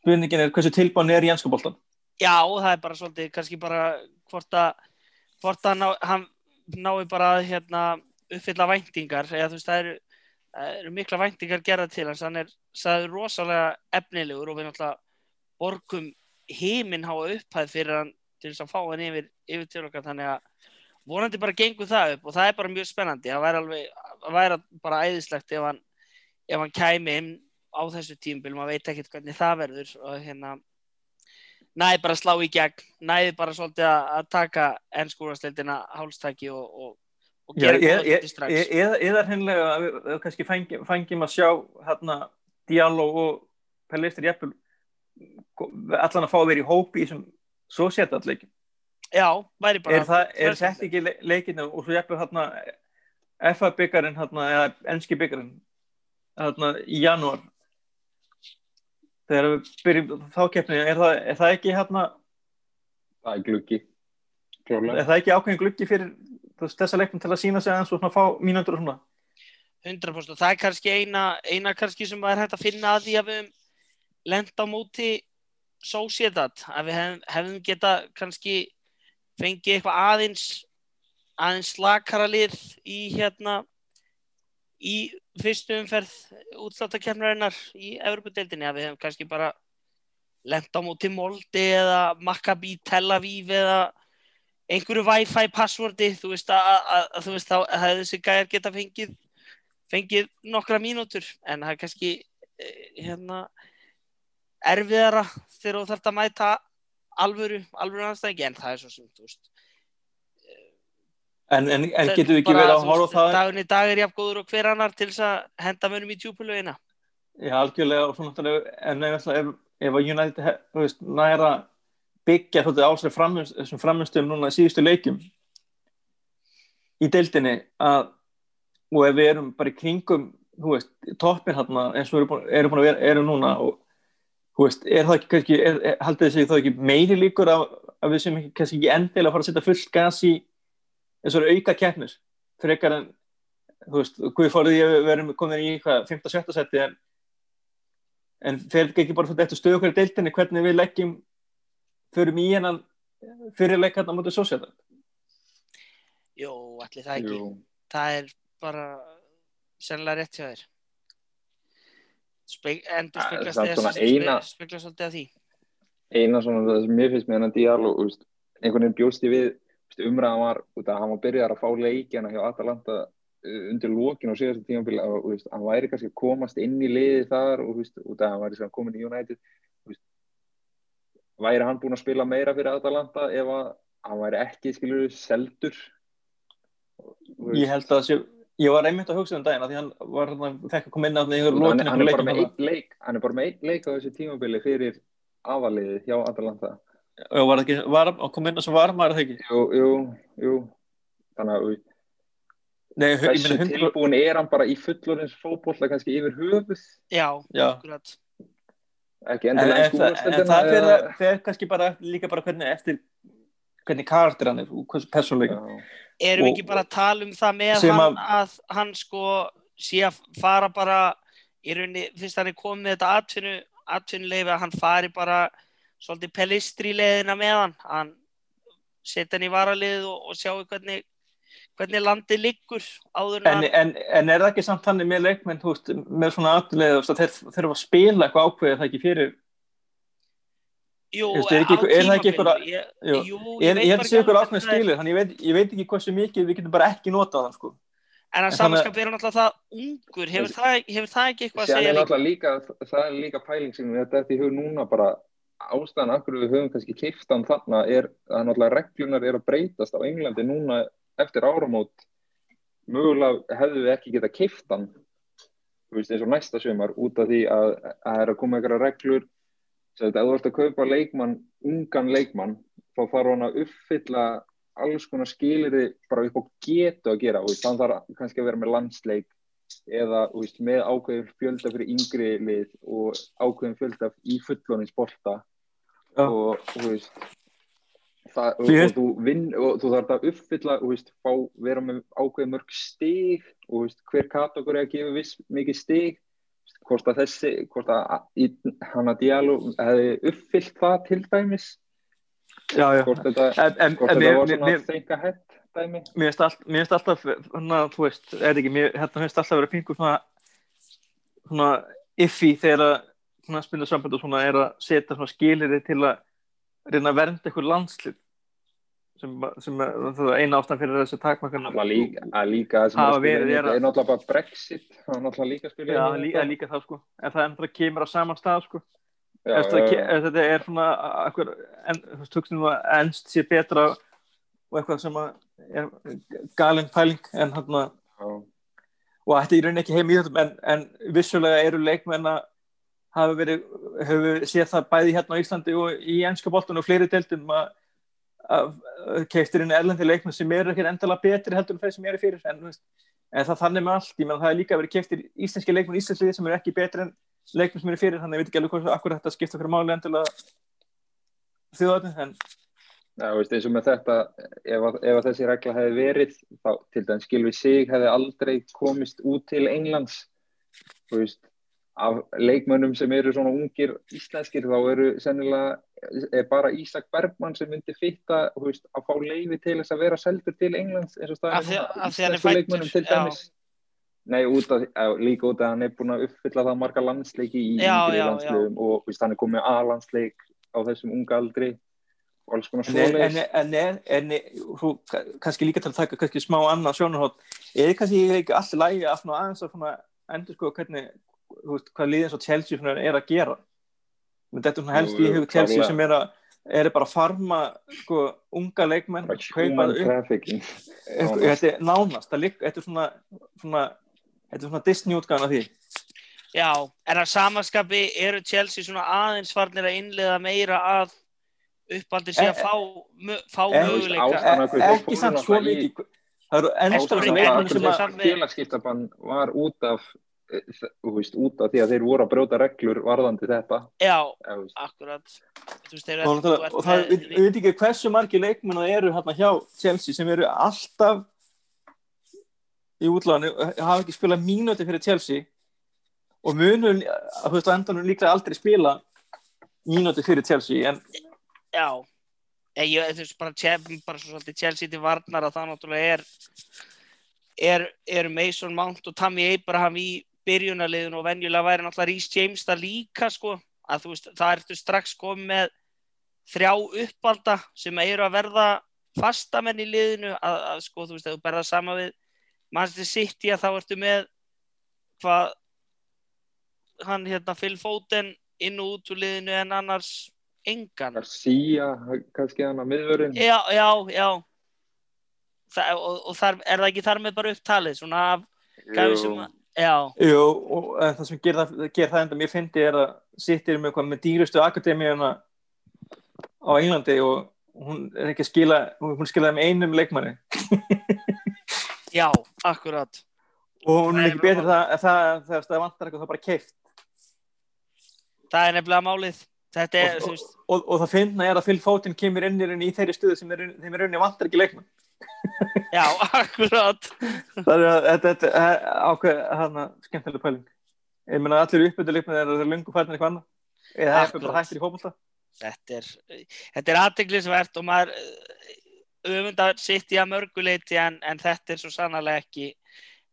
spurningin er hversu tilbáin er í ennskaboltan Já, það er bara svolítið kannski bara hvort að hvort að ná, hann nái bara að hérna, uppfylla væntingar eða þú veist það eru, það eru mikla væntingar gerða til hans, hann er, er rosalega efnilegur og við náttúrulega borgum heiminn háa upphæð fyrir hann til þess að fá hann yfir, yfir til okkar. Þannig að vonandi bara gengur það upp og það er bara mjög spennandi. Það væri alveg, það væri bara æðislegt ef hann, ef hann kæmi inn á þessu tímbil, maður veit ekkert hvernig það verður og hérna næði bara að slá í gegn, næði bara svolítið að, taka ennskúrastildina hálstæki og, og, og gera hluti strax. eða, hreinlega að við, kannski fengjum, fengjum að sjá hérna Diallo og Pellistur Jeppul allan að fá að vera í hópi í þessum svo setja allir Já, væri bara er, það, er þetta ekki le- leikinu og svo Jeppul hérna FA byggarinn hérna, eða enski byggarinn hérna í janúar þegar við byrjum þá keppni, er það, er það ekki hérna Það er gluggi. Klárlega. er það ekki ákveðin gluggi fyrir veist, þessa leiknum til að sína sig aðeins og svona fá mínundur og svona 100% og það er kannski eina, eina kannski sem er hægt að finna að því að við lenda á móti Sociedad, að við hef, hefðum geta kannski fengið eitthvað aðeins aðeins slakara lið í hérna í fyrstu umferð útsláttakefnarinnar í Evropadeildinni að við hefum kannski bara lenda á móti Molde eða Maccabi Tel Aviv eða einhverju Wi-Fi passwordi þú veist að, að, að, þú veist þá hefði þessi gæjar geta fengið fengið nokkra mínútur en það er kannski eh, hérna erfiðara þegar þú þarft að mæta alvöru, alvöru anstæðingi en það er svo sem þú veist en, en, en það getum við ekki verið að horfa á það? dagurinn í dag er jafn góður og hver annar til þess að henda mönnum í tjúpulögina Já, algjörlega og svo náttúrulega en ef, ef, ef að United næra byggja svolítið á sér framist, þessum framistum núna í síðustu leikjum í deildinni að og ef við erum bara í kringum þú veist, toppin hérna eins og við erum búin, að vera, erum núna og þú veist, er það ekki kannski er, haldið þessi þá ekki meiri líkur að, að við sem kannski ekki endilega fara að setja fullt gas í eins og auka keppnir frekar en þú veist, hvað fórið ég við erum komin í hvað, 5-7 seti en en fer þetta ekki bara fyrir eftir stöðu hverju deildinni hvernig við leggjum förum í hennan fyrirleik hérna á mótið sósjáta Jó, allir það ekki. Jú. það er bara sennilega rétt hjá þér. Speg, endur speglast eða eina- spe- speglast að því. Eina svona það sem mér finnst með hennan þú veist, einhvern veginn bjóst ég við umræðan var út að hann var byrjar að fá leikjana hjá Atalanta uh, undir lókin og síðast tímafél og þú veist, hann væri kannski að komast inn í liði þar og veist, út að hann væri komin í United veist, væri hann búinn að spila meira fyrir Atalanta ef að hann væri ekki skilur seldur? Ég held að sé, ég var einmitt að hugsa um daginn að því hann var fekk að koma inn á því hann, hann, er bara með einn leik á þessu tímaféli fyrir afaliðið hjá Atalanta og var ekki, var að koma inn á sem varmar það ekki? Jú, jú, jú. Þannig að Nei, ég þessu meina hundra tilbúin er hann bara í fullorins fótbolla kannski yfir höfuð? Já, Já. akkurat. ekki en, endilega en, í það, en skúrastöldina það fer kannski bara líka bara hvernig eftir hvernig karakter hann er og hversu persónleika Erum við Og- ekki bara að tala um það með hann að hann sko sé að fara bara í rauninni, fyrst hann er komið með þetta atvinnu, atvinnuleifi að hann fari bara svolítið pelistri leiðina með hann, hann setja hann í varalið og, og sjáu hvernig, hvernig landið liggur áður en, en, en, en er það ekki samt þannig með leikmenn veist, með svona aðlega þeir þurfa að spila eitthvað ákveðið það ekki fyrir jú, veist, er ekki er það ekki tímabilinu, einhver- ég, jú. ég, ég að sé ekki ykkur er. skilir þannig ég veit, ég veit ekki hversu mikið við getum bara ekki notað hann sko en að samanskap er hann alltaf það ungur, hefur það, hefur það ekki eitthvað að segja líka? það er líka pæling sem þetta er því hug núna bara ástæðan af hverju við höfum kannski keift hann þarna er að náttúrulega reglunar er að breytast á Englandi núna eftir áramót. Mögulega hefðu við ekki geta keift hann þú veist eins og næsta sömar út af því að að það er að koma einhverja reglur. Sem þetta, ef þú ert að kaupa leikmann ungan leikmann, þá þarf hann að uppfylla alls konar skilirði bara upp á getu að gera. Og þannig þarf kannski að vera með landsleik eða veist, með ákveðin fjölda fyrir yngri lið og ákveðin fjölda í fullonins bolta Já. og veist það, og, og, þú vinn, og þú þarf að uppfylla þú veist, fá, vera með ákveðin mörg stig og hver kategóri að gefa viss mikið stig hvort að þessi, hvort að hann að Diallo hefði uppfyllt það til dæmis já, já. hvort þetta, En, en, hvort en þetta mér, var svona mér, think ahead dæmi. Mér finnst finnst alltaf hana, þú veist, er ekki, mér hérna finnst alltaf vera pingur svona svona iffi þegar að svona spilna samband og svona er að setja svona skiliri til að reyna að vernda eitthvað landslið sem, sem er það er eina ástæðan fyrir þessu takmarkan Alla líka, að líka það sem Hafa er að spila verið er að- er náttúrulega bara Brexit það er náttúrulega líka að spila Já, líka, líka það sko. En það endur að kemur á saman stað sko. Já, Ef þetta, já, ke- ef þetta er svona þú veist, hugsunum að ennst sé betra og eitthvað sem er galin pæling en hann að og þetta er í rauninni ekki heim í þetta en, en vissulega eru leikmenn að hafa verið, hefur við séð það bæði hérna á Íslandi og í ennska boltan og fleiri deildum að, að keistir inn erlendi leikmenn sem eru ekki endala betri heldur en þeir sem eru fyrir en, en það þannig með allt, ég menn það er líka verið keistir íslenski leikmenn íslenski sem eru ekki betri en leikmenn sem eru fyrir, þannig að ég veit ekki alveg hvað akkur þetta skipta fyrir máli endilega þjóðatni, en Já, veist, eins og með þetta, ef, að, ef að þessi regla hefði verið, þá til dæmis Gilvi Sig hefði aldrei komist út til Englands, þú veist, af leikmönnum sem eru svona ungir íslenskir, þá eru sennilega, er bara Ísak Bergmann sem myndi fitta, þú veist, að fá leifi til þess að vera seldur til Englands, eins og er íslensku leikmönnum til dæmis. Nei, út af, á, líka út af að hann er búin að uppfylla það marga landsleiki í yngri landsliðum og veist, hann er komið A-landsleik á þessum unga aldri en, en, en, en þú, kannski líka til að taka kannski smá annað sjónarhótt er kannski ekki allir lægi að svona aðeins að endur sko hvernig veist, hvað liðin svo Chelsea svona er að gera? Menn þetta er svona helst í jú, hug Chelsea sem er að er bara að farma sko unga leikmenn kaupa upp. trafficking. Eitthvað- þetta er nánast þetta er svona, svona svona Disney útgáðan af því. Já, en að samanskapi eru Chelsea svona aðeins farnir að innlega meira að uppaldi sé að Eh, fá, fá eh, möguleika. E- þeir ekki samt svo mikið að- að félagskiptabann var út af eh, veist, út af því að þeir voru að brjóta reglur varðandi þetta Já, akkurat. Þú veist, þeir og, það, og það, við, við veit ekki hversu margir leikmenn það eru hérna hjá Chelsea sem eru alltaf í útláðinu hafa ekki spilað mínúti fyrir Chelsea og munu að þú veist á endanum líklega aldrei spila mínúti fyrir Chelsea en Já, ég, þú veist, bara, bara svo svolítið Chelsea til varnar að það náttúrulega er, er, er Mason Mount og Tammy Abraham í byrjunarliðun og venjulega væri náttúrulega Rhys James það líka, sko, að þú veist, það ertu strax komið með þrjá uppalda sem eru að verða fastamenn í liðinu. Að, að sko, þú veist, að þú berða sama við Manchester City að þá ertu með hvað hann hérna Phil Foden inn og út úr liðinu en annars engan. Garcia, kannski hann að miðvörun Já, já, já. Þa, og, og þar, er það ekki þar með bara upptalið svona af gæfi sem að Já, Jú, og eh, það sem ger það, ger það enda mér fyndi er að sittir með, hvað, með dýrustu akademíuna á Englandi og hún er ekki að skila hún skilaði með einum leikmanni. Já, akkurat. Og hún Það er ekki betur það, það þegar það vantar eitthvað það er bara keift Það er nefnilega málið Þetta er, og, veist og, og það finna er að Phil Foden kemur inn í þeirri stuðu sem er, þeim er rauninni vantar ekki leikmann. [LAUGHS] Já, akkurat. Það er að þetta, er ákveð hana skemmtileg pæling. Ég meina allir uppbyrðu leikmann er að það er lungu færðin eitthvað annað. Eða það er bara hættir í fótbolta. Þetta er, þetta er aðteglisvert og maður öfundar sitt í að mörguleiti en, en þetta er svo sannarlega ekki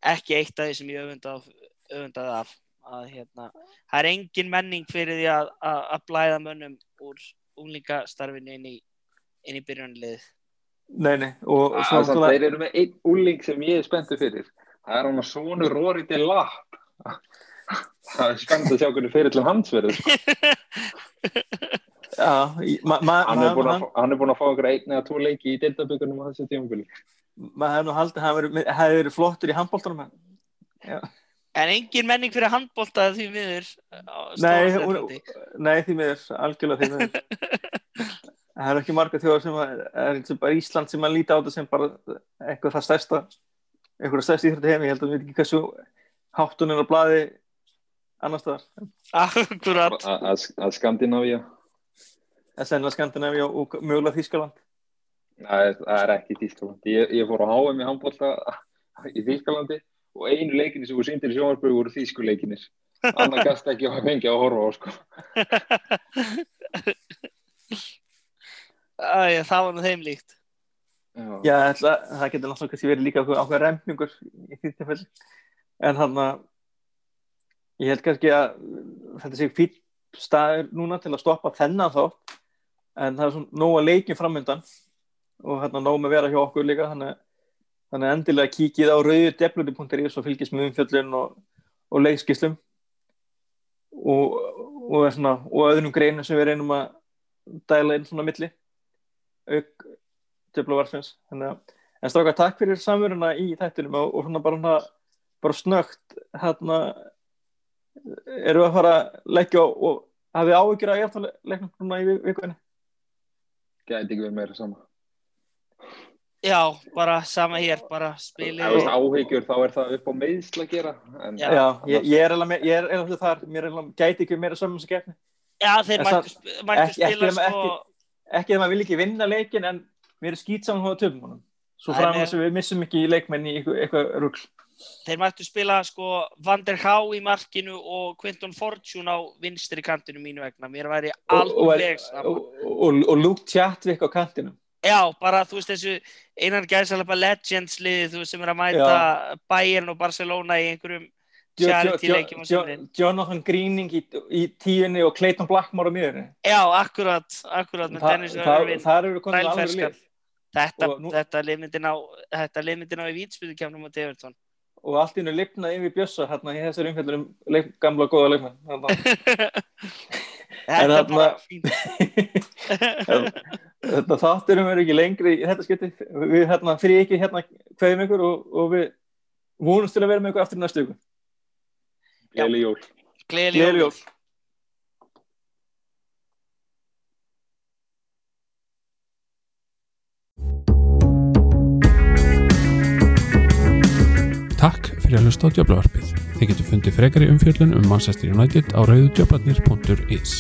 ekki eitt af því sem ég öfundað öfundað af að hérna, það er engin menning fyrir því að, að, að blæða mönnum úr úlingastarfinu inn í, inn í byrjunlið nei nei náttúrulega þeir eru með einn úling sem ég er spenntu fyrir. Það er hann að svonu Rory de Lapp. Það er spennt að sjá hvernig fyrir til hans verður. [LAUGHS] Já, ma, ma, hann, er búinn ma, að, hann er búin að fá okkur einn eða tvo leiki í deildabökunum á þessu tímabili. Maður hefði nú haldið að hann hefði verið flottur í handbóltanum en engin menning fyrir handbólta því miður Nei, Frettlandi. nei, því miður, algjörlega því miður. [LAUGHS] Það er ekki marga þjóðar sem að, er eins og bara Ísland sem að líta á þetta sem bara eitthvað það stærsta, eitthvað stærsta íþrætti heimi, ég held að við veit ekki hversu háttunir á blaði annars staðar. akkurat að, að, að sennilega Skandinavíu og mögulega Þískaland. það er, það er ekki Þýskaland ég, ég fór á HM í handbólta í Þýskalandi og einu leikinni sem voru síndir í sjónvarpögu voru þýsku leikinnir annar gast ekki að fengja að horfa á sko. [LAUGHS] Æ, það var nú þeim líkt Já. Já, ætla, það getur náttúrulega kannski verið líka ákveð, ákveð remningur í því tilfelli. En hann að, ég held kannski að þetta sé fýtt staður núna til að stoppa þennan þátt, en það er svona nóg að leikjum framöndan og hérna nóg með að vera hjá okkur líka, þannig, þannig að endilega kíkið á rauðudefluti.is og fylgist með umfjöllun og, og leikskislum og, og, svona, og öðrum greinum sem við reynum að dæla inn svona milli. Auk Djöfla Varsfins en stráka takk fyrir samveruna í þættinum og, svona bara, hana, bara snögt hérna eru að fara að leggja og, hafið áhyggjur að ég leiknum núna í vikunni? Gæti ekki verið meira sama Já, bara sama hér, bara spili ef það er áhyggjur þá er það upp á meðsl að gera en, Já. Já, ég, ég er alveg ég er alveg þar, mér er alveg gæti ekki meira saman sem gefni Já, þeir mættu, sp- mættu ekki- ekki- spila sko ekki að maður vil ekki vinna leikin en mér er skýt saman hóða töfum honum. Svo fram að við missum ekki leikmenn í eitthvað, rugl. Þeir mættu spila sko Van der Há í markinu og Quinton Fortune á vinstri kantinu mínu vegna. Mér væri og, og, alveg sama. og, og, og Luke Chatwick á kantinum Já, bara þú veist þessu einan gæðsalapa Legends liði þú sem er að mæta Bayern og Barcelona í einhverjum charity leikjum Jo- sumrin Jonathan Greening í, í tíunni og Clayton Blackmore á miðunni Já, akkurat, akkurat með Þa, Dennis þar, Irvin þar eru konum alveg lið. Þetta, og nú- þetta liðmyndin á þetta liðmyndin á í vítspilukefnum á Everton. Og allt í hennu lifnaði yfir Bjössa hérna í þessari umfjöldunum gamla góða leikmenn [LAUGHS] Þetta er bara fínt. Þetta þátturum er ekki lengri í þetta skipti. Við hérna fyrir ekki hérna hverjum ykkur og, og við vonumst til að vera með ykkur aftur í næstu ykkur Gleðileg jól. Gleðileg jól. jól Takk fyrir að hlusta á Djöflavarpið. Þið getur fundið frekari umfjöllun um Manchester United á rauðudjöflarnir.is.